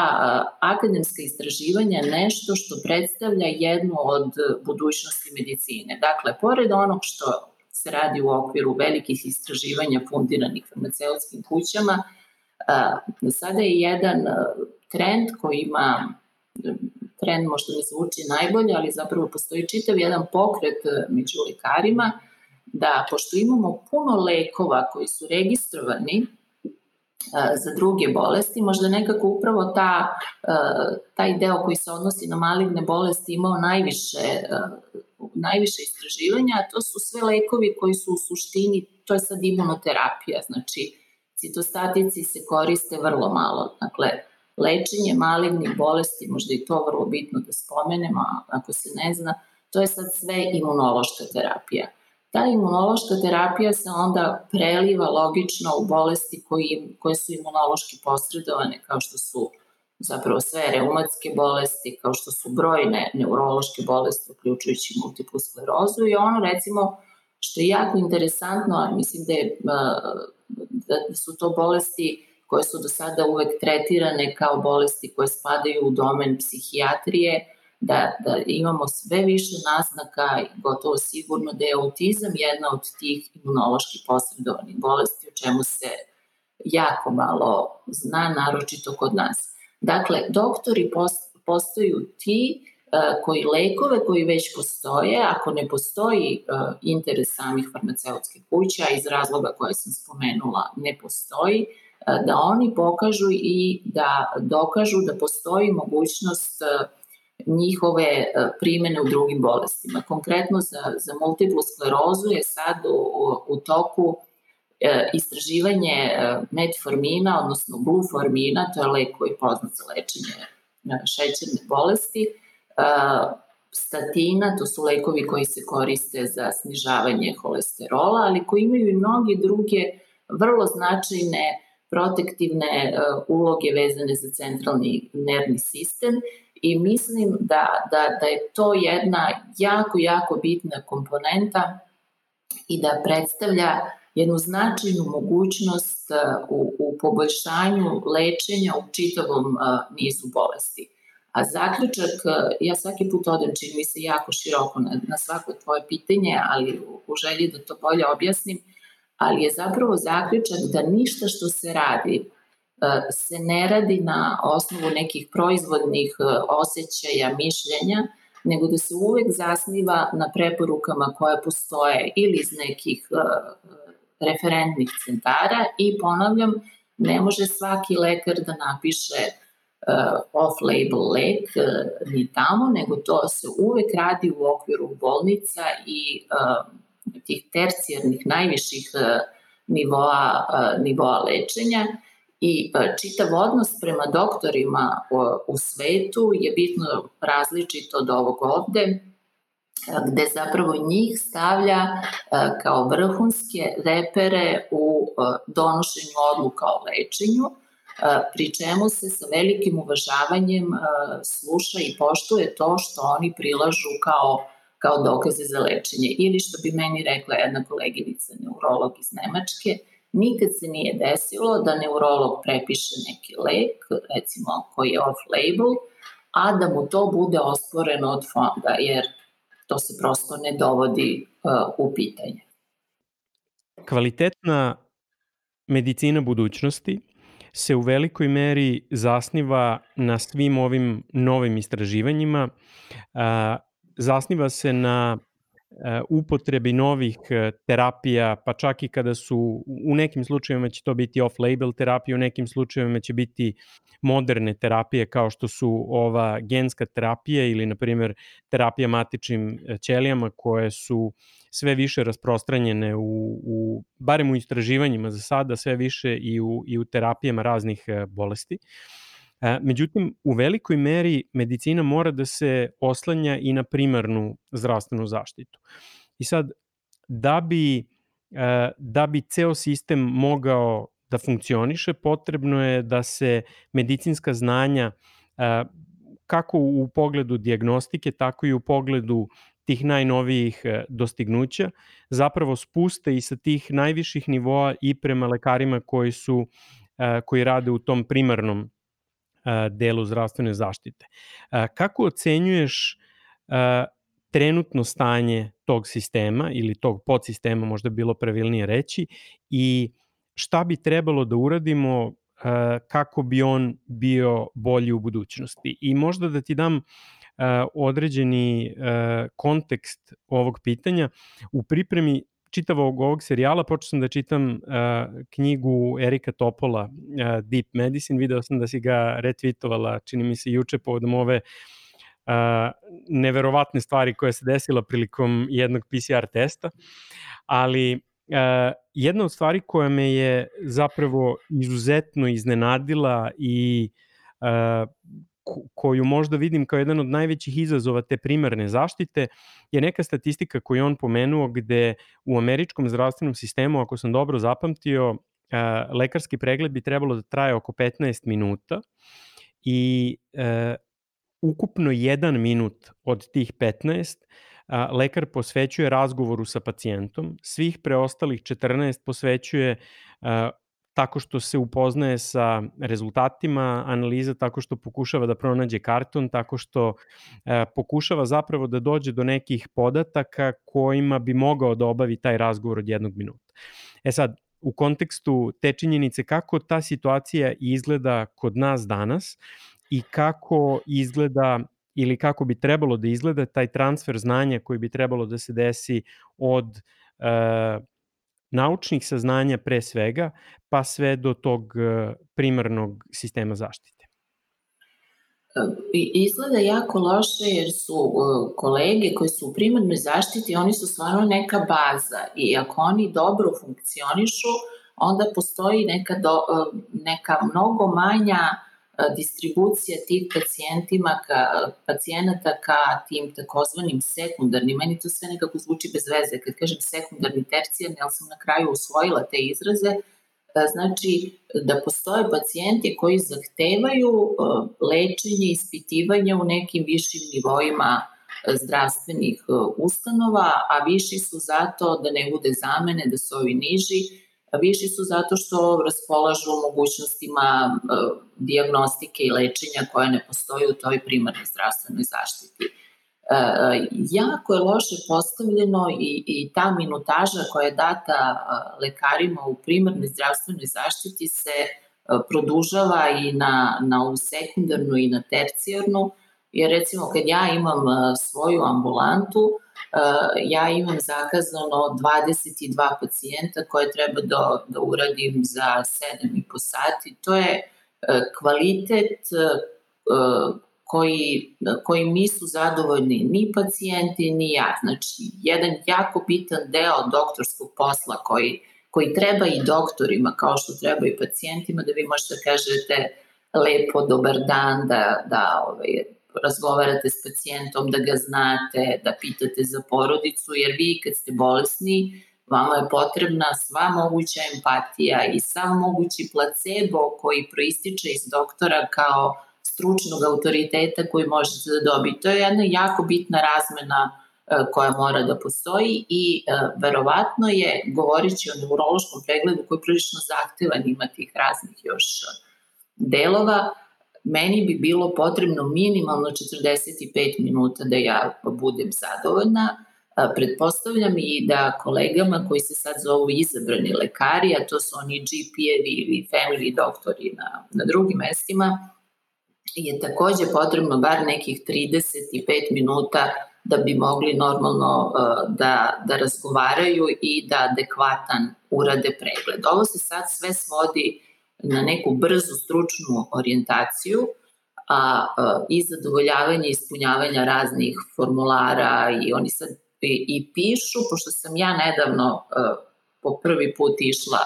akademska istraživanja nešto što predstavlja jednu od budućnosti medicine. Dakle, pored onog što se radi u okviru velikih istraživanja fundiranih farmaceutskim kućama, sada je jedan trend koji ima trend možda ne zvuči najbolje, ali zapravo postoji čitav jedan pokret među lekarima da pošto imamo puno lekova koji su registrovani za druge bolesti, možda nekako upravo ta, taj deo koji se odnosi na maligne bolesti imao najviše, najviše istraživanja, a to su sve lekovi koji su u suštini, to je sad imunoterapija, znači citostatici se koriste vrlo malo, dakle lečenje malignih bolesti, možda i to vrlo bitno da spomenemo, ako se ne zna, to je sad sve imunološka terapija. Ta imunološka terapija se onda preliva logično u bolesti koji, koje su imunološki posredovane, kao što su zapravo sve reumatske bolesti, kao što su brojne neurološke bolesti, uključujući multiplu sklerozu i ono recimo što je jako interesantno, a mislim da, je, da su to bolesti koje su do sada uvek tretirane kao bolesti koje spadaju u domen psihijatrije, da, da imamo sve više naznaka gotovo sigurno da je autizam jedna od tih imunološki posredovanih bolesti, o čemu se jako malo zna, naročito kod nas. Dakle, doktori postaju ti koji lekove koji već postoje, ako ne postoji uh, interes samih farmaceutskih kuća iz razloga koje sam spomenula, ne postoji, uh, da oni pokažu i da dokažu da postoji mogućnost njihove e, primene u drugim bolestima. Konkretno za, za multiplu sklerozu je sad u, u toku e, istraživanje e, metformina, odnosno gluformina, to je lek koji je poznat za lečenje šećerne bolesti, statina, to su lekovi koji se koriste za snižavanje holesterola, ali koji imaju i mnoge druge vrlo značajne protektivne uloge vezane za centralni nervni sistem i mislim da, da, da je to jedna jako, jako bitna komponenta i da predstavlja jednu značajnu mogućnost uh, u, u poboljšanju lečenja u čitavom uh, nizu bolesti. A zaključak, uh, ja svaki put odem, čini mi se jako široko na, na svako tvoje pitanje, ali u, u želji da to bolje objasnim, ali je zapravo zaključak da ništa što se radi E, se ne radi na osnovu nekih proizvodnih e, osjećaja, mišljenja, nego da se uvek zasniva na preporukama koje postoje ili iz nekih e, referentnih centara i ponavljam, ne može svaki lekar da napiše off-label lek ni tamo, nego to se uvek radi u okviru bolnica i tih tercijarnih najviših nivoa, nivoa lečenja. I e, čitav odnos prema doktorima u svetu je bitno različito od ovog ovde, e, gde zapravo njih stavlja e, kao vrhunske repere u donošenju odluka o lečenju, pri čemu se sa velikim uvažavanjem sluša i poštuje to što oni prilažu kao, kao dokaze za lečenje. Ili što bi meni rekla jedna koleginica neurolog iz Nemačke, Nikad se nije desilo da neurolog prepiše neki lek, recimo koji je off-label, a da mu to bude osporeno od fonda, jer to se prosto ne dovodi uh, u pitanje. Kvalitetna medicina budućnosti se u velikoj meri zasniva na svim ovim novim istraživanjima, zasniva se na upotrebi novih e, terapija, pa čak i kada su, u nekim slučajevima će to biti off-label terapija, u nekim slučajevima će biti moderne terapije kao što su ova genska terapija ili, na primjer, terapija matičnim e, ćelijama koje su sve više rasprostranjene u, u barem u istraživanjima za sada, sve više i u, i u terapijama raznih bolesti. Uh, E, međutim, u velikoj meri medicina mora da se oslanja i na primarnu zdravstvenu zaštitu. I sad, da bi, e, da bi ceo sistem mogao da funkcioniše, potrebno je da se medicinska znanja e, kako u pogledu diagnostike, tako i u pogledu tih najnovijih dostignuća, zapravo spuste i sa tih najviših nivoa i prema lekarima koji su koji rade u tom primarnom delu zdravstvene zaštite. Kako ocenjuješ trenutno stanje tog sistema ili tog podsistema, možda bilo pravilnije reći, i šta bi trebalo da uradimo kako bi on bio bolji u budućnosti. I možda da ti dam određeni kontekst ovog pitanja. U pripremi čitavog ovog serijala počeo sam da čitam uh, knjigu Erika Topola uh, Deep Medicine, video sam da si ga retvitovala, čini mi se juče povodom ove uh, neverovatne stvari koje se desila prilikom jednog PCR testa, ali uh, jedna od stvari koja me je zapravo izuzetno iznenadila i uh, koju možda vidim kao jedan od najvećih izazova te primarne zaštite je neka statistika koju on pomenuo gde u američkom zdravstvenom sistemu, ako sam dobro zapamtio, lekarski pregled bi trebalo da traje oko 15 minuta i e, ukupno jedan minut od tih 15 lekar posvećuje razgovoru sa pacijentom, svih preostalih 14 posvećuje tako što se upoznaje sa rezultatima analiza, tako što pokušava da pronađe karton, tako što e, pokušava zapravo da dođe do nekih podataka kojima bi mogao da obavi taj razgovor od jednog minuta. E sad, u kontekstu te činjenice kako ta situacija izgleda kod nas danas i kako izgleda ili kako bi trebalo da izgleda taj transfer znanja koji bi trebalo da se desi od e, naučnih saznanja pre svega, pa sve do tog e, primarnog sistema zaštite? Izgleda jako loše jer su e, kolege koji su u primarnoj zaštiti, oni su stvarno neka baza i ako oni dobro funkcionišu, onda postoji neka, do, e, neka mnogo manja distribucija tih pacijentima, ka, pacijenata ka tim takozvanim sekundarnim, meni to sve nekako zvuči bez veze, kad kažem sekundarni tercijarni, ali sam na kraju usvojila te izraze, znači da postoje pacijenti koji zahtevaju lečenje, ispitivanje u nekim višim nivoima zdravstvenih ustanova, a viši su zato da ne bude zamene, da su ovi niži, Viši su zato što raspolažu mogućnostima e, diagnostike i lečenja koje ne postoji u toj primarnoj zdravstvenoj zaštiti. E, jako je loše postavljeno i, i ta minutaža koja je data e, lekarima u primarnoj zdravstvenoj zaštiti se produžava i na, na ovu sekundarnu i na tercijarnu, jer recimo kad ja imam svoju ambulantu, ja imam zakazano 22 pacijenta koje treba da, da uradim za 7,5 sati. To je kvalitet koji, kojim nisu zadovoljni ni pacijenti ni ja. Znači, jedan jako bitan deo doktorskog posla koji, koji treba i doktorima kao što treba i pacijentima da vi možete da kažete lepo dobar dan, da, da ovaj, razgovarate s pacijentom, da ga znate, da pitate za porodicu, jer vi kad ste bolesni, vama je potrebna sva moguća empatija i sav mogući placebo koji proističe iz doktora kao stručnog autoriteta koji možete da dobiti. To je jedna jako bitna razmena e, koja mora da postoji i e, verovatno je, govorići o neurološkom pregledu koji je prilično zahtevan ima tih raznih još delova, meni bi bilo potrebno minimalno 45 minuta da ja budem zadovoljna. Pretpostavljam i da kolegama koji se sad zovu izabrani lekari, a to su oni GP-evi ili family doktori na, na drugim mestima, je takođe potrebno bar nekih 35 minuta da bi mogli normalno da, da razgovaraju i da adekvatan urade pregled. Ovo se sad sve svodi na neku brzu stručnu orijentaciju, a, i zadovoljavanje ispunjavanja raznih formulara i oni sad i, i pišu, pošto sam ja nedavno po prvi put išla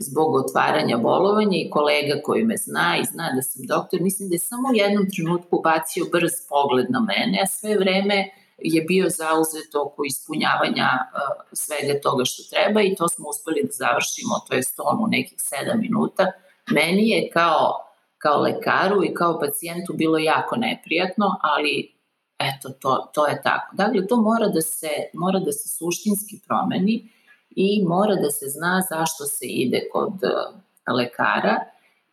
zbog otvaranja bolovanja i kolega koji me zna i zna da sam doktor, mislim da je samo u jednom trenutku bacio brz pogled na mene, a sve vreme je bio zauzet oko ispunjavanja uh, svega toga što treba i to smo uspeli da završimo, to je on u nekih 7 minuta. Meni je kao, kao lekaru i kao pacijentu bilo jako neprijatno, ali eto, to, to je tako. Dakle, to mora da, se, mora da se suštinski promeni i mora da se zna zašto se ide kod uh, lekara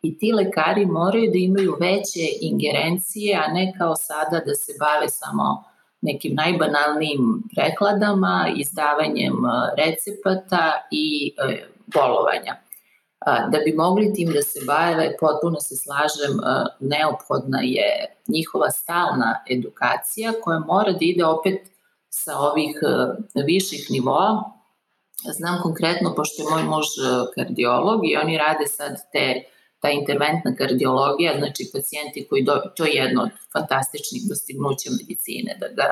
i ti lekari moraju da imaju veće ingerencije, a ne kao sada da se bave samo nekim najbanalnijim prekladama, izdavanjem recepata i bolovanja. Da bi mogli tim da se bave, potpuno se slažem, neophodna je njihova stalna edukacija koja mora da ide opet sa ovih viših nivoa. Znam konkretno, pošto je moj muž kardiolog i oni rade sad te ta interventna kardiologija, znači pacijenti koji, do, to je jedno od fantastičnih dostignuća medicine, da ga,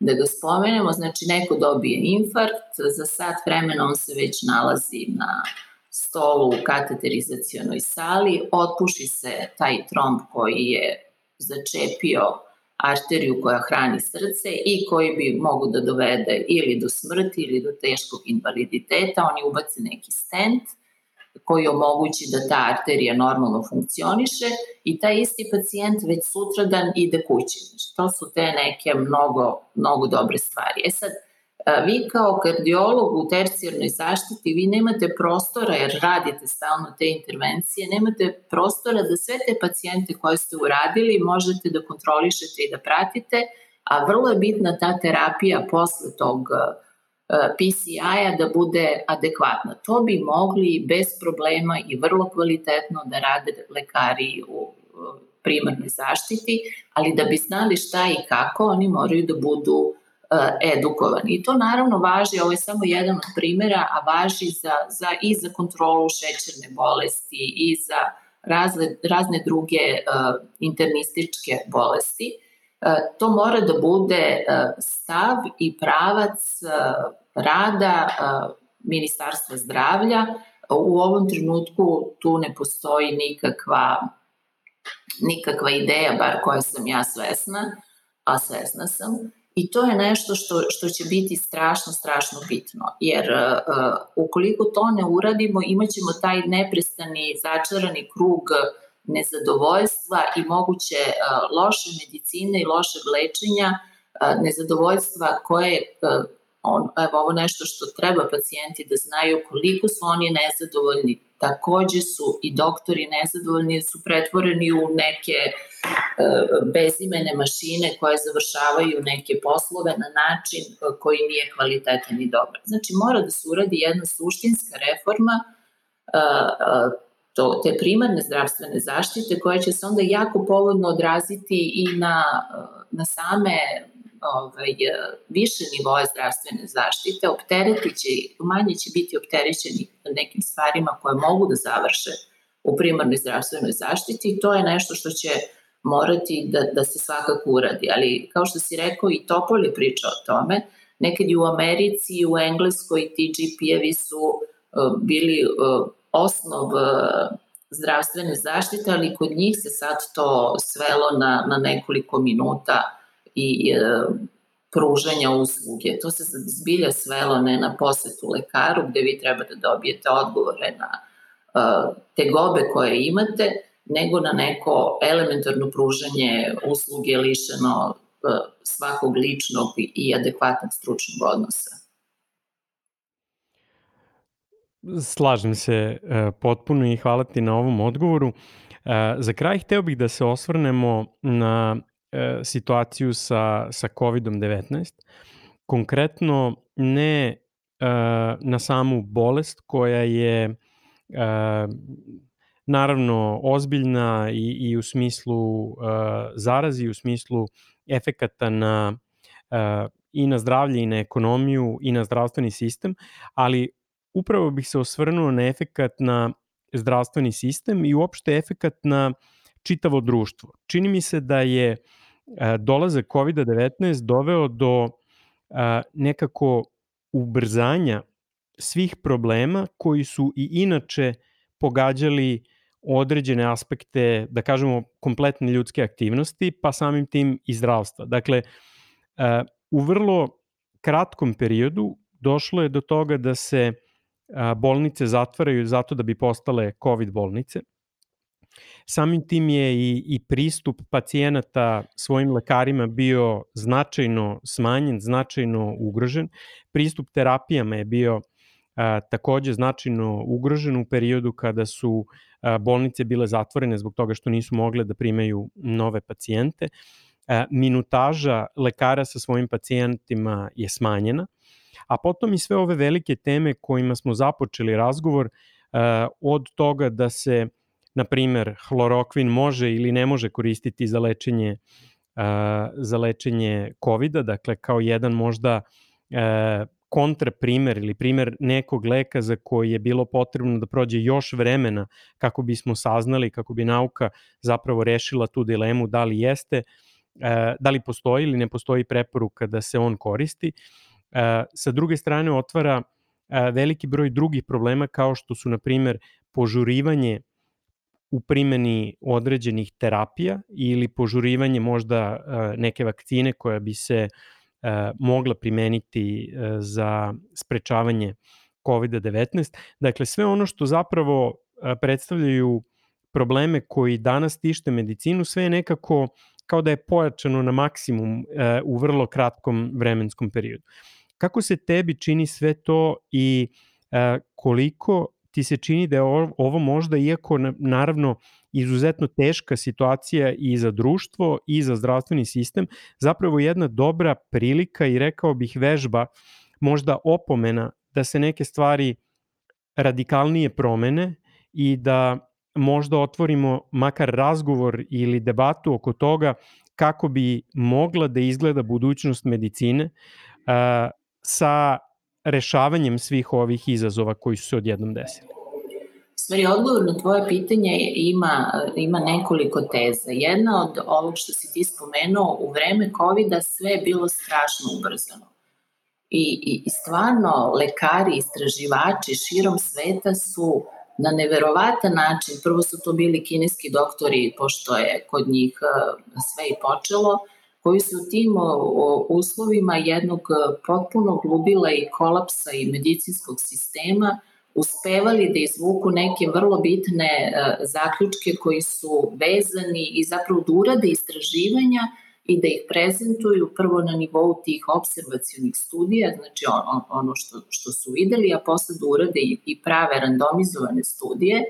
da ga spomenemo, znači neko dobije infarkt, za sat vremena on se već nalazi na stolu u kateterizacionoj sali, otpuši se taj tromb koji je začepio arteriju koja hrani srce i koji bi mogu da dovede ili do smrti ili do teškog invaliditeta, oni ubace neki stent – koji omogući da ta arterija normalno funkcioniše i taj isti pacijent već sutradan ide kući. Znači, to su te neke mnogo, mnogo dobre stvari. E sad, vi kao kardiolog u tercijarnoj zaštiti, vi nemate prostora, jer radite stalno te intervencije, nemate prostora da sve te pacijente koje ste uradili možete da kontrolišete i da pratite, a vrlo je bitna ta terapija posle tog uh, PCI-a da bude adekvatna. To bi mogli bez problema i vrlo kvalitetno da rade lekari u primarnoj zaštiti, ali da bi znali šta i kako, oni moraju da budu edukovani. I to naravno važi, ovo je samo jedan od primera, a važi za, za, i za kontrolu šećerne bolesti i za razne, razne druge uh, internističke bolesti. Uh, to mora da bude uh, stav i pravac rada Ministarstva zdravlja. U ovom trenutku tu ne postoji nikakva, nikakva ideja, bar koja sam ja svesna, a svesna sam. I to je nešto što, što će biti strašno, strašno bitno, jer uh, ukoliko to ne uradimo, imaćemo taj neprestani začarani krug nezadovoljstva i moguće uh, loše medicine i lošeg lečenja, uh, nezadovoljstva koje uh, on, evo ovo nešto što treba pacijenti da znaju koliko su oni nezadovoljni, takođe su i doktori nezadovoljni, su pretvoreni u neke e, bezimene mašine koje završavaju neke poslove na način e, koji nije kvalitetan i dobar. Znači mora da se uradi jedna suštinska reforma e, e, to, te primarne zdravstvene zaštite koja će se onda jako povodno odraziti i na, na same ovaj, više nivoje zdravstvene zaštite, opteretit će, manje će biti opterećeni nekim stvarima koje mogu da završe u primarnoj zdravstvenoj zaštiti i to je nešto što će morati da, da se svakako uradi. Ali kao što si rekao i Topol je pričao o tome, nekad i u Americi i u Engleskoj ti GP-evi su uh, bili uh, osnov uh, zdravstvene zaštite, ali kod njih se sad to svelo na, na nekoliko minuta i e, pružanja usluge. To se zbilja svelo ne na posetu lekaru gde vi treba da dobijete odgovore na e, te gobe koje imate, nego na neko elementarno pružanje usluge lišeno e, svakog ličnog i adekvatnog stručnog odnosa. Slažem se potpuno i hvala ti na ovom odgovoru. Za kraj hteo bih da se osvrnemo na situaciju sa, sa COVID-19. Konkretno ne e, na samu bolest koja je e, naravno ozbiljna i, i u smislu e, zarazi, u smislu efekata na e, i na zdravlje i na ekonomiju i na zdravstveni sistem, ali upravo bih se osvrnuo na efekat na zdravstveni sistem i uopšte efekat na čitavo društvo. Čini mi se da je dolazak COVID-19 doveo do nekako ubrzanja svih problema koji su i inače pogađali određene aspekte, da kažemo, kompletne ljudske aktivnosti, pa samim tim i zdravstva. Dakle, u vrlo kratkom periodu došlo je do toga da se bolnice zatvaraju zato da bi postale COVID bolnice. Samim tim je i, i pristup pacijenata svojim lekarima bio značajno smanjen, značajno ugrožen. Pristup terapijama je bio takođe značajno ugrožen u periodu kada su bolnice bile zatvorene zbog toga što nisu mogle da primaju nove pacijente. Minutaža lekara sa svojim pacijentima je smanjena, a potom i sve ove velike teme kojima smo započeli razgovor od toga da se na primer hlorokvin može ili ne može koristiti za lečenje za lečenje covid dakle kao jedan možda kontra primer ili primer nekog leka za koji je bilo potrebno da prođe još vremena kako bismo saznali, kako bi nauka zapravo rešila tu dilemu da li jeste, da li postoji ili ne postoji preporuka da se on koristi. Sa druge strane otvara veliki broj drugih problema kao što su na primer požurivanje u primeni određenih terapija ili požurivanje možda neke vakcine koja bi se mogla primeniti za sprečavanje COVID-19. Dakle, sve ono što zapravo predstavljaju probleme koji danas tište medicinu, sve je nekako kao da je pojačano na maksimum u vrlo kratkom vremenskom periodu. Kako se tebi čini sve to i koliko ti se čini da je ovo možda, iako naravno izuzetno teška situacija i za društvo i za zdravstveni sistem, zapravo jedna dobra prilika i rekao bih vežba, možda opomena da se neke stvari radikalnije promene i da možda otvorimo makar razgovor ili debatu oko toga kako bi mogla da izgleda budućnost medicine uh, sa rešavanjem svih ovih izazova koji su se odjednom desili? Stvari, odgovor na tvoje pitanje ima, ima nekoliko teza. Jedna od ovog što si ti spomenuo, u vreme COVID-a sve je bilo strašno ubrzano. I, i, I stvarno, lekari, istraživači širom sveta su na neverovatan način, prvo su to bili kineski doktori, pošto je kod njih e, sve i počelo, koji su u tim uslovima jednog potpunog ludila i kolapsa i medicinskog sistema – uspevali da izvuku neke vrlo bitne e, zaključke koji su vezani i zapravo da urade istraživanja i da ih prezentuju prvo na nivou tih observacijonih studija, znači on, ono što, što su videli, a posle da urade i prave randomizovane studije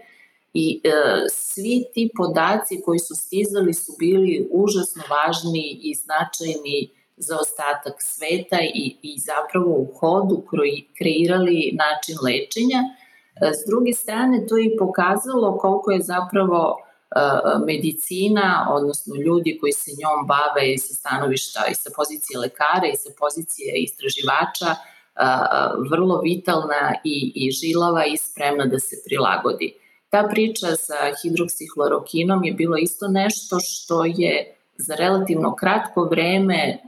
i e, svi ti podaci koji su stizali su bili užasno važni i značajni za ostatak sveta i, i zapravo u hodu kreirali način lečenja. E, s druge strane, to je i pokazalo koliko je zapravo e, medicina, odnosno ljudi koji se njom bave i sa stanovišta i sa pozicije lekara i sa pozicije istraživača, e, vrlo vitalna i, i žilava i spremna da se prilagodi. Ta priča sa hidroksihlorokinom je bilo isto nešto što je za relativno kratko vreme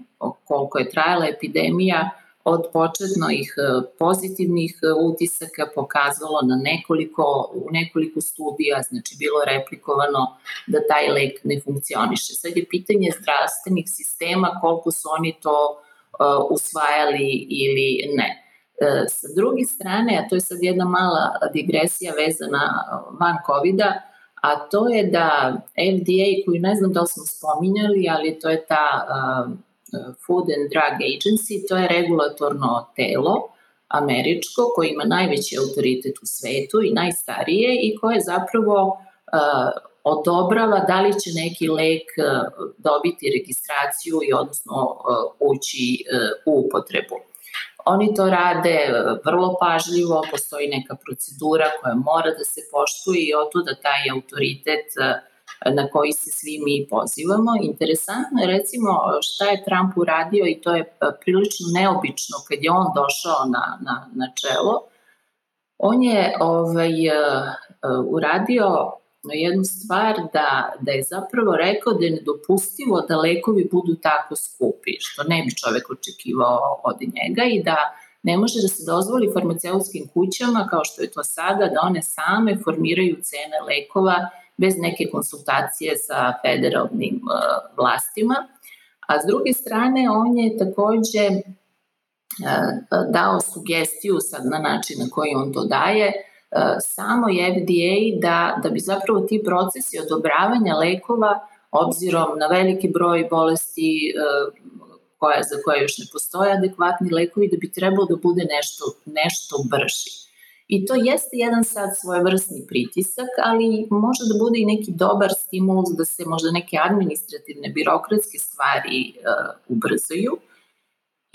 koliko je trajala epidemija, od početnih e, pozitivnih e, utisaka pokazalo na nekoliko, u nekoliko studija, znači bilo replikovano da taj lek ne funkcioniše. Sad je pitanje zdravstvenih sistema koliko su oni to uh, usvajali ili ne. Uh, sa druge strane, a to je sad jedna mala digresija vezana van COVID-a, a to je da FDA, koju ne znam da li smo spominjali, ali to je ta uh, Food and Drug Agency, to je regulatorno telo američko koje ima najveći autoritet u svetu i najstarije i koje zapravo uh, odobrava da li će neki lek dobiti registraciju i odnosno ući u upotrebu. Oni to rade vrlo pažljivo, postoji neka procedura koja mora da se poštuje i otuda taj autoritet uh, na koji se svi mi pozivamo. Interesantno je recimo šta je Trump uradio i to je e, prilično neobično kad je on došao na, na, na čelo. On je ovaj, e, e, uradio jednu stvar da, da je zapravo rekao da je nedopustivo da lekovi budu tako skupi, što ne bi čovek očekivao od njega i da ne može da se dozvoli farmaceutskim kućama, kao što je to sada, da one same formiraju cene lekova bez neke konsultacije sa federalnim uh, vlastima. A s druge strane, on je takođe uh, dao sugestiju sad na način na koji on to daje, samo je FDA da, da bi zapravo ti procesi odobravanja lekova obzirom na veliki broj bolesti koja, za koje još ne postoje adekvatni lekovi, da bi trebalo da bude nešto, nešto brži. I to jeste jedan sad svojevrsni pritisak, ali može da bude i neki dobar stimul da se možda neke administrativne, birokratske stvari uh, ubrzaju.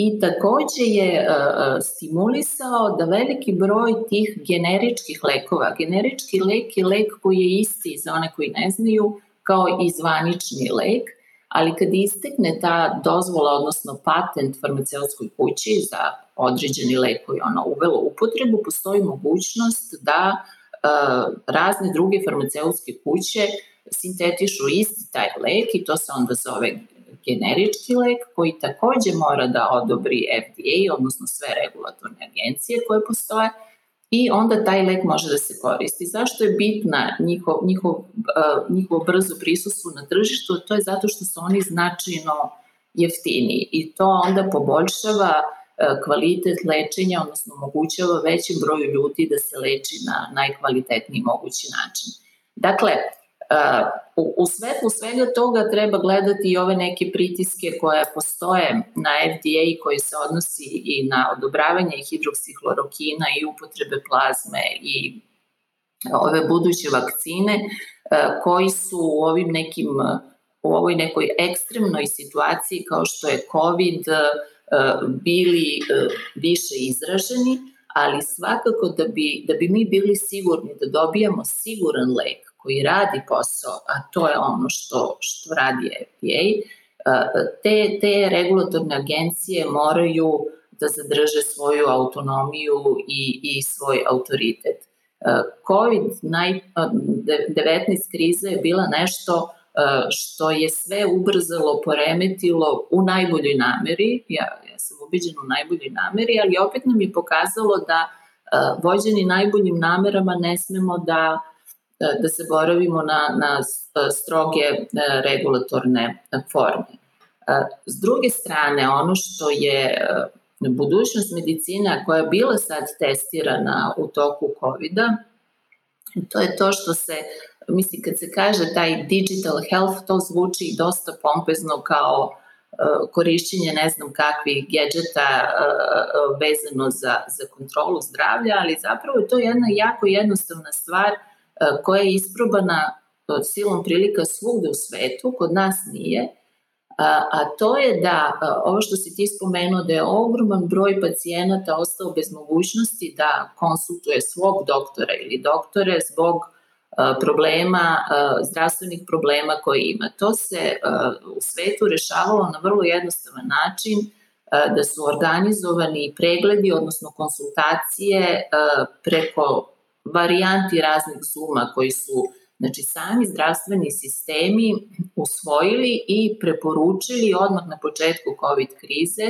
I takođe je uh, stimulisao da veliki broj tih generičkih lekova, generički lek je lek koji je isti za one koji ne znaju, kao i zvanični lek, ali kad istekne ta dozvola, odnosno patent farmaceutskoj kući za određeni lek koji ona uvela upotrebu, postoji mogućnost da e, razne druge farmaceutske kuće sintetišu isti taj lek i to se onda zove generički lek koji takođe mora da odobri FDA, odnosno sve regulatorne agencije koje postoje, i onda taj lek može da se koristi. Zašto je bitna njihov, njihov, njihovo brzo prisustvo na tržištu? To je zato što su oni značajno jeftiniji i to onda poboljšava kvalitet lečenja, odnosno omogućava većem broju ljudi da se leči na najkvalitetniji mogući način. Dakle, U, u svetlu svega toga treba gledati i ove neke pritiske koje postoje na FDA i koji se odnosi i na odobravanje hidroksihlorokina i upotrebe plazme i ove buduće vakcine e, koji su u ovim nekim u ovoj nekoj ekstremnoj situaciji kao što je COVID e, bili e, više izraženi, ali svakako da bi, da bi mi bili sigurni da dobijamo siguran lek koji radi posao, a to je ono što, što radi FDA, te, te regulatorne agencije moraju da zadrže svoju autonomiju i, i svoj autoritet. COVID-19 kriza je bila nešto što je sve ubrzalo, poremetilo u najboljoj nameri, ja, ja sam ubiđena u najboljoj nameri, ali opet nam je pokazalo da vođeni najboljim namerama ne smemo da da se boravimo na, na stroge e, regulatorne forme. E, s druge strane, ono što je e, budućnost medicina koja je bila sad testirana u toku COVID-a, to je to što se, misli, kad se kaže taj digital health, to zvuči dosta pompezno kao korišćenje ne znam kakvih gadžeta vezano za, za kontrolu zdravlja, ali zapravo je to jedna jako jednostavna stvar – E, koja je isprobana e, silom prilika svugde u svetu, kod nas nije, a, a to je da, ovo što si ti spomenuo, da je ogroman broj pacijenata ostao bez mogućnosti da konsultuje svog doktora ili doktore zbog problema, zdravstvenih problema koje ima. To se u svetu rešavalo na vrlo jednostavan način, da su organizovani pregledi, odnosno konsultacije preko varijanti raznih zuma koji su znači, sami zdravstveni sistemi usvojili i preporučili odmah na početku COVID krize,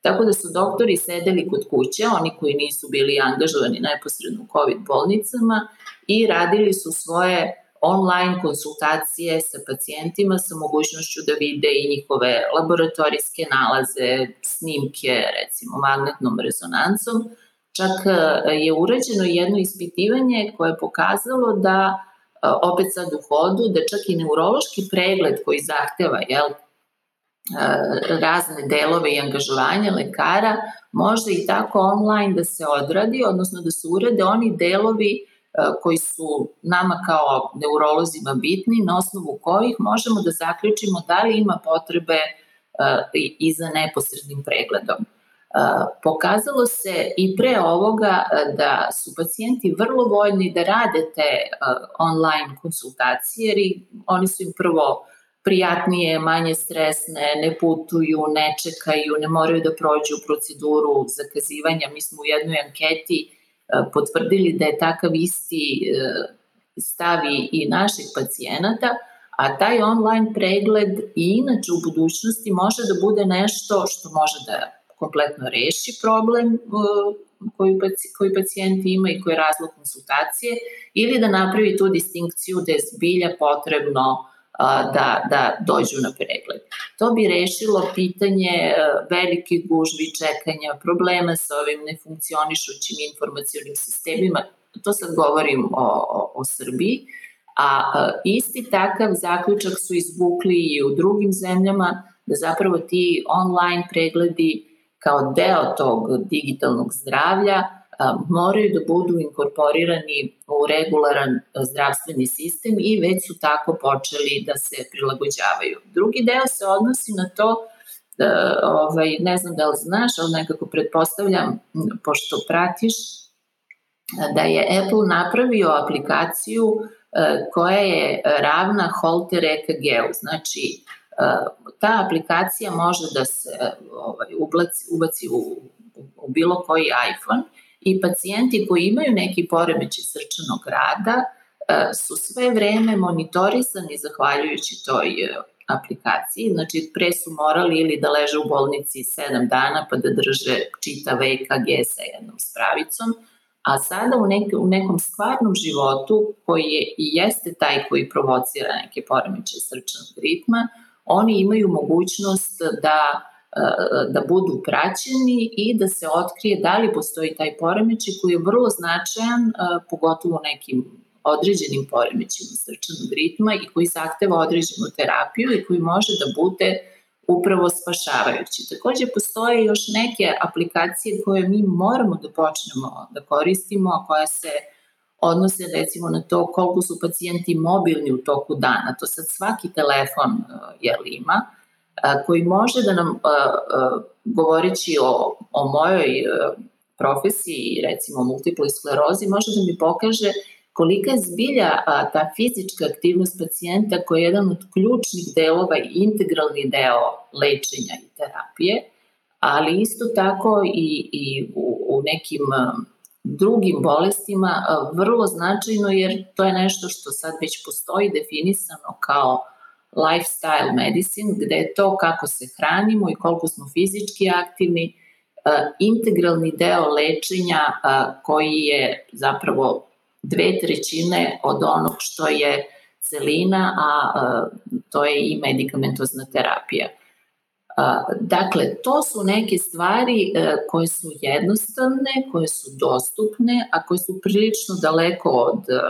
tako da su doktori sedeli kod kuće, oni koji nisu bili angažovani neposredno u COVID bolnicama i radili su svoje online konsultacije sa pacijentima sa mogućnošću da vide i njihove laboratorijske nalaze, snimke, recimo magnetnom rezonancom, Čak e, je urađeno jedno ispitivanje koje je pokazalo da e, opet sad u hodu, da čak i neurološki pregled koji zahteva jel, e, razne delove i angažovanja lekara, može i tako online da se odradi, odnosno da se urade oni delovi koji su nama kao neurolozima bitni, na osnovu kojih možemo da zaključimo da li ima potrebe i za neposrednim pregledom. Pokazalo se i pre ovoga da su pacijenti vrlo voljni da rade te online konsultacije, jer oni su im prvo prijatnije, manje stresne, ne putuju, ne čekaju, ne moraju da prođu proceduru zakazivanja. Mi smo u jednoj anketi potvrdili da je takav isti stavi i naših pacijenata, a taj online pregled i inače u budućnosti može da bude nešto što može da kompletno reši problem uh, koji, koji pacijent ima i koji je razlog konsultacije ili da napravi tu distinkciju da je zbilja potrebno da, da dođu na pregled. To bi rešilo pitanje uh, velike gužvi čekanja, problema sa ovim nefunkcionišućim informacijonim sistemima, to sad govorim o, o, o Srbiji, a isti takav zaključak su izvukli i u drugim zemljama, da zapravo ti online pregledi kao deo tog digitalnog zdravlja moraju da budu inkorporirani u regularan zdravstveni sistem i već su tako počeli da se prilagođavaju. Drugi deo se odnosi na to da, ovaj, ne znam da li znaš, ali nekako pretpostavljam, pošto pratiš, da je Apple napravio aplikaciju koja je ravna Holter EKG-u. Znači, ta aplikacija može da se ovaj, ubaci, ubaci u, u bilo koji iPhone i pacijenti koji imaju neki poremeći srčanog rada su sve vreme monitorisani zahvaljujući toj aplikaciji, znači pre su morali ili da leže u bolnici 7 dana pa da drže čitav EKG sa jednom spravicom, a sada u, nek, u nekom stvarnom životu koji je i jeste taj koji provocira neke poremeće srčanog ritma, oni imaju mogućnost da da budu praćeni i da se otkrije da li postoji taj poremećaj koji je vrlo značajan, pogotovo u nekim određenim poremećima srčanog ritma i koji zahteva određenu terapiju i koji može da bude upravo spašavajući. Takođe postoje još neke aplikacije koje mi moramo da počnemo da koristimo, a koje se odnose recimo na to koliko su pacijenti mobilni u toku dana. To sad svaki telefon je li ima, koji može da nam, govoreći o, o mojoj profesiji, recimo multiple sklerozi, može da mi pokaže kolika je zbilja ta fizička aktivnost pacijenta koja je jedan od ključnih delova i integralni deo lečenja i terapije, ali isto tako i, i u, u nekim drugim bolestima vrlo značajno jer to je nešto što sad već postoji definisano kao lifestyle medicine, gde je to kako se hranimo i koliko smo fizički aktivni, integralni deo lečenja koji je zapravo dve trećine od onog što je celina, a to je i medikamentozna terapija. Dakle, to su neke stvari e, koje su jednostavne, koje su dostupne, a koje su prilično daleko od e,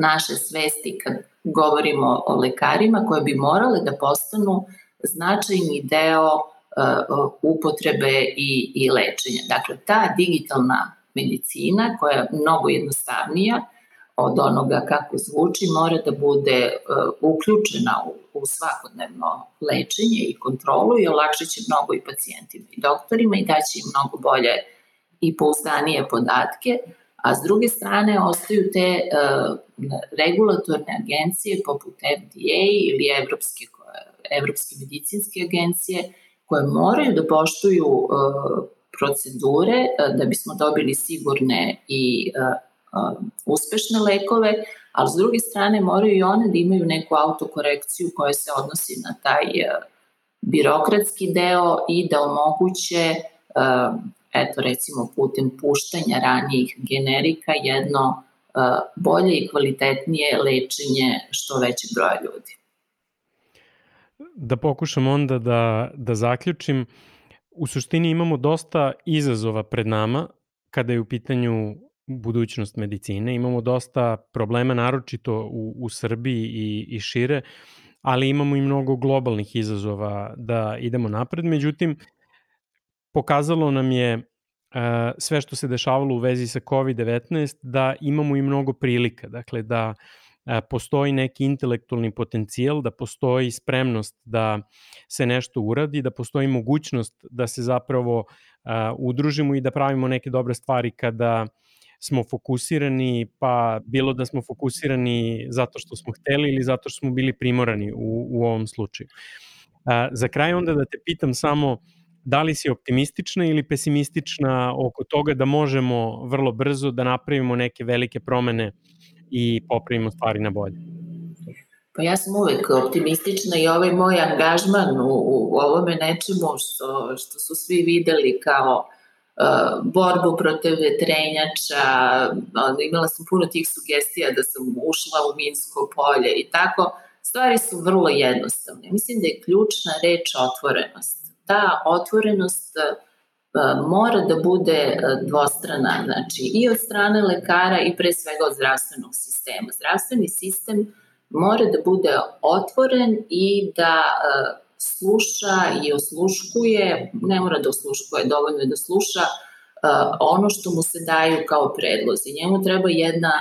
naše svesti kad govorimo o lekarima, koje bi morale da postanu značajni deo e, upotrebe i, i lečenja. Dakle, ta digitalna medicina koja je mnogo jednostavnija od onoga kako zvuči mora da bude uh, uključena u, u svakodnevno lečenje i kontrolu i olakšat će mnogo i pacijentima i doktorima i daće im mnogo bolje i pouzdanije podatke, a s druge strane ostaju te uh, regulatorne agencije poput FDA ili Evropske, Evropske medicinske agencije koje moraju da poštuju uh, procedure e, da bismo dobili sigurne i e, e, uspešne lekove, ali s druge strane moraju i one da imaju neku autokorekciju koja se odnosi na taj birokratski deo i da omoguće eto recimo putem puštanja ranijih generika jedno bolje i kvalitetnije lečenje što većeg broja ljudi. Da pokušam onda da, da zaključim, u suštini imamo dosta izazova pred nama kada je u pitanju budućnost medicine. Imamo dosta problema, naročito u, u Srbiji i, i šire, ali imamo i mnogo globalnih izazova da idemo napred. Međutim, pokazalo nam je uh, sve što se dešavalo u vezi sa COVID-19 da imamo i mnogo prilika. Dakle, da uh, postoji neki intelektualni potencijal, da postoji spremnost da se nešto uradi, da postoji mogućnost da se zapravo udružimo i da pravimo neke dobre stvari kada smo fokusirani, pa bilo da smo fokusirani zato što smo hteli ili zato što smo bili primorani u, u ovom slučaju. Za kraj onda da te pitam samo da li si optimistična ili pesimistična oko toga da možemo vrlo brzo da napravimo neke velike promene i popravimo stvari na bolje? Pa ja sam uvek optimistična i ovaj moj angažman u, u ovome nečemu što, što su svi videli kao borbu protiv vetrenjača, imala sam puno tih sugestija da sam ušla u Minsko polje i tako, stvari su vrlo jednostavne. Mislim da je ključna reč otvorenost. Ta otvorenost mora da bude dvostrana, znači i od strane lekara i pre svega od zdravstvenog sistema. Zdravstveni sistem mora da bude otvoren i da sluša i osluškuje, ne mora da osluškuje, dovoljno je da sluša ono što mu se daju kao predlozi. Njemu treba jedna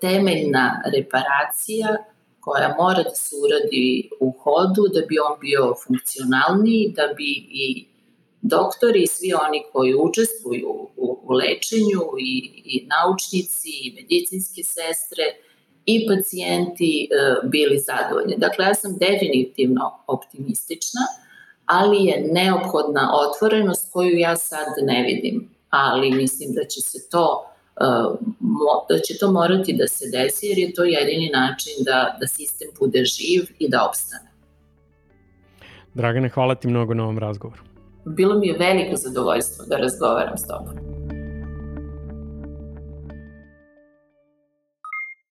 temeljna reparacija koja mora da se uradi u hodu da bi on bio funkcionalniji, da bi i doktori i svi oni koji učestvuju u, u lečenju i, i naučnici i medicinske sestre i pacijenti e, bili zadovoljni. Dakle, ja sam definitivno optimistična, ali je neophodna otvorenost koju ja sad ne vidim. Ali mislim da će se to e, da će to morati da se desi jer je to jedini način da, da sistem bude živ i da opstane. Dragane, hvala ti mnogo na ovom razgovoru. Bilo mi je veliko zadovoljstvo da razgovaram s tobom.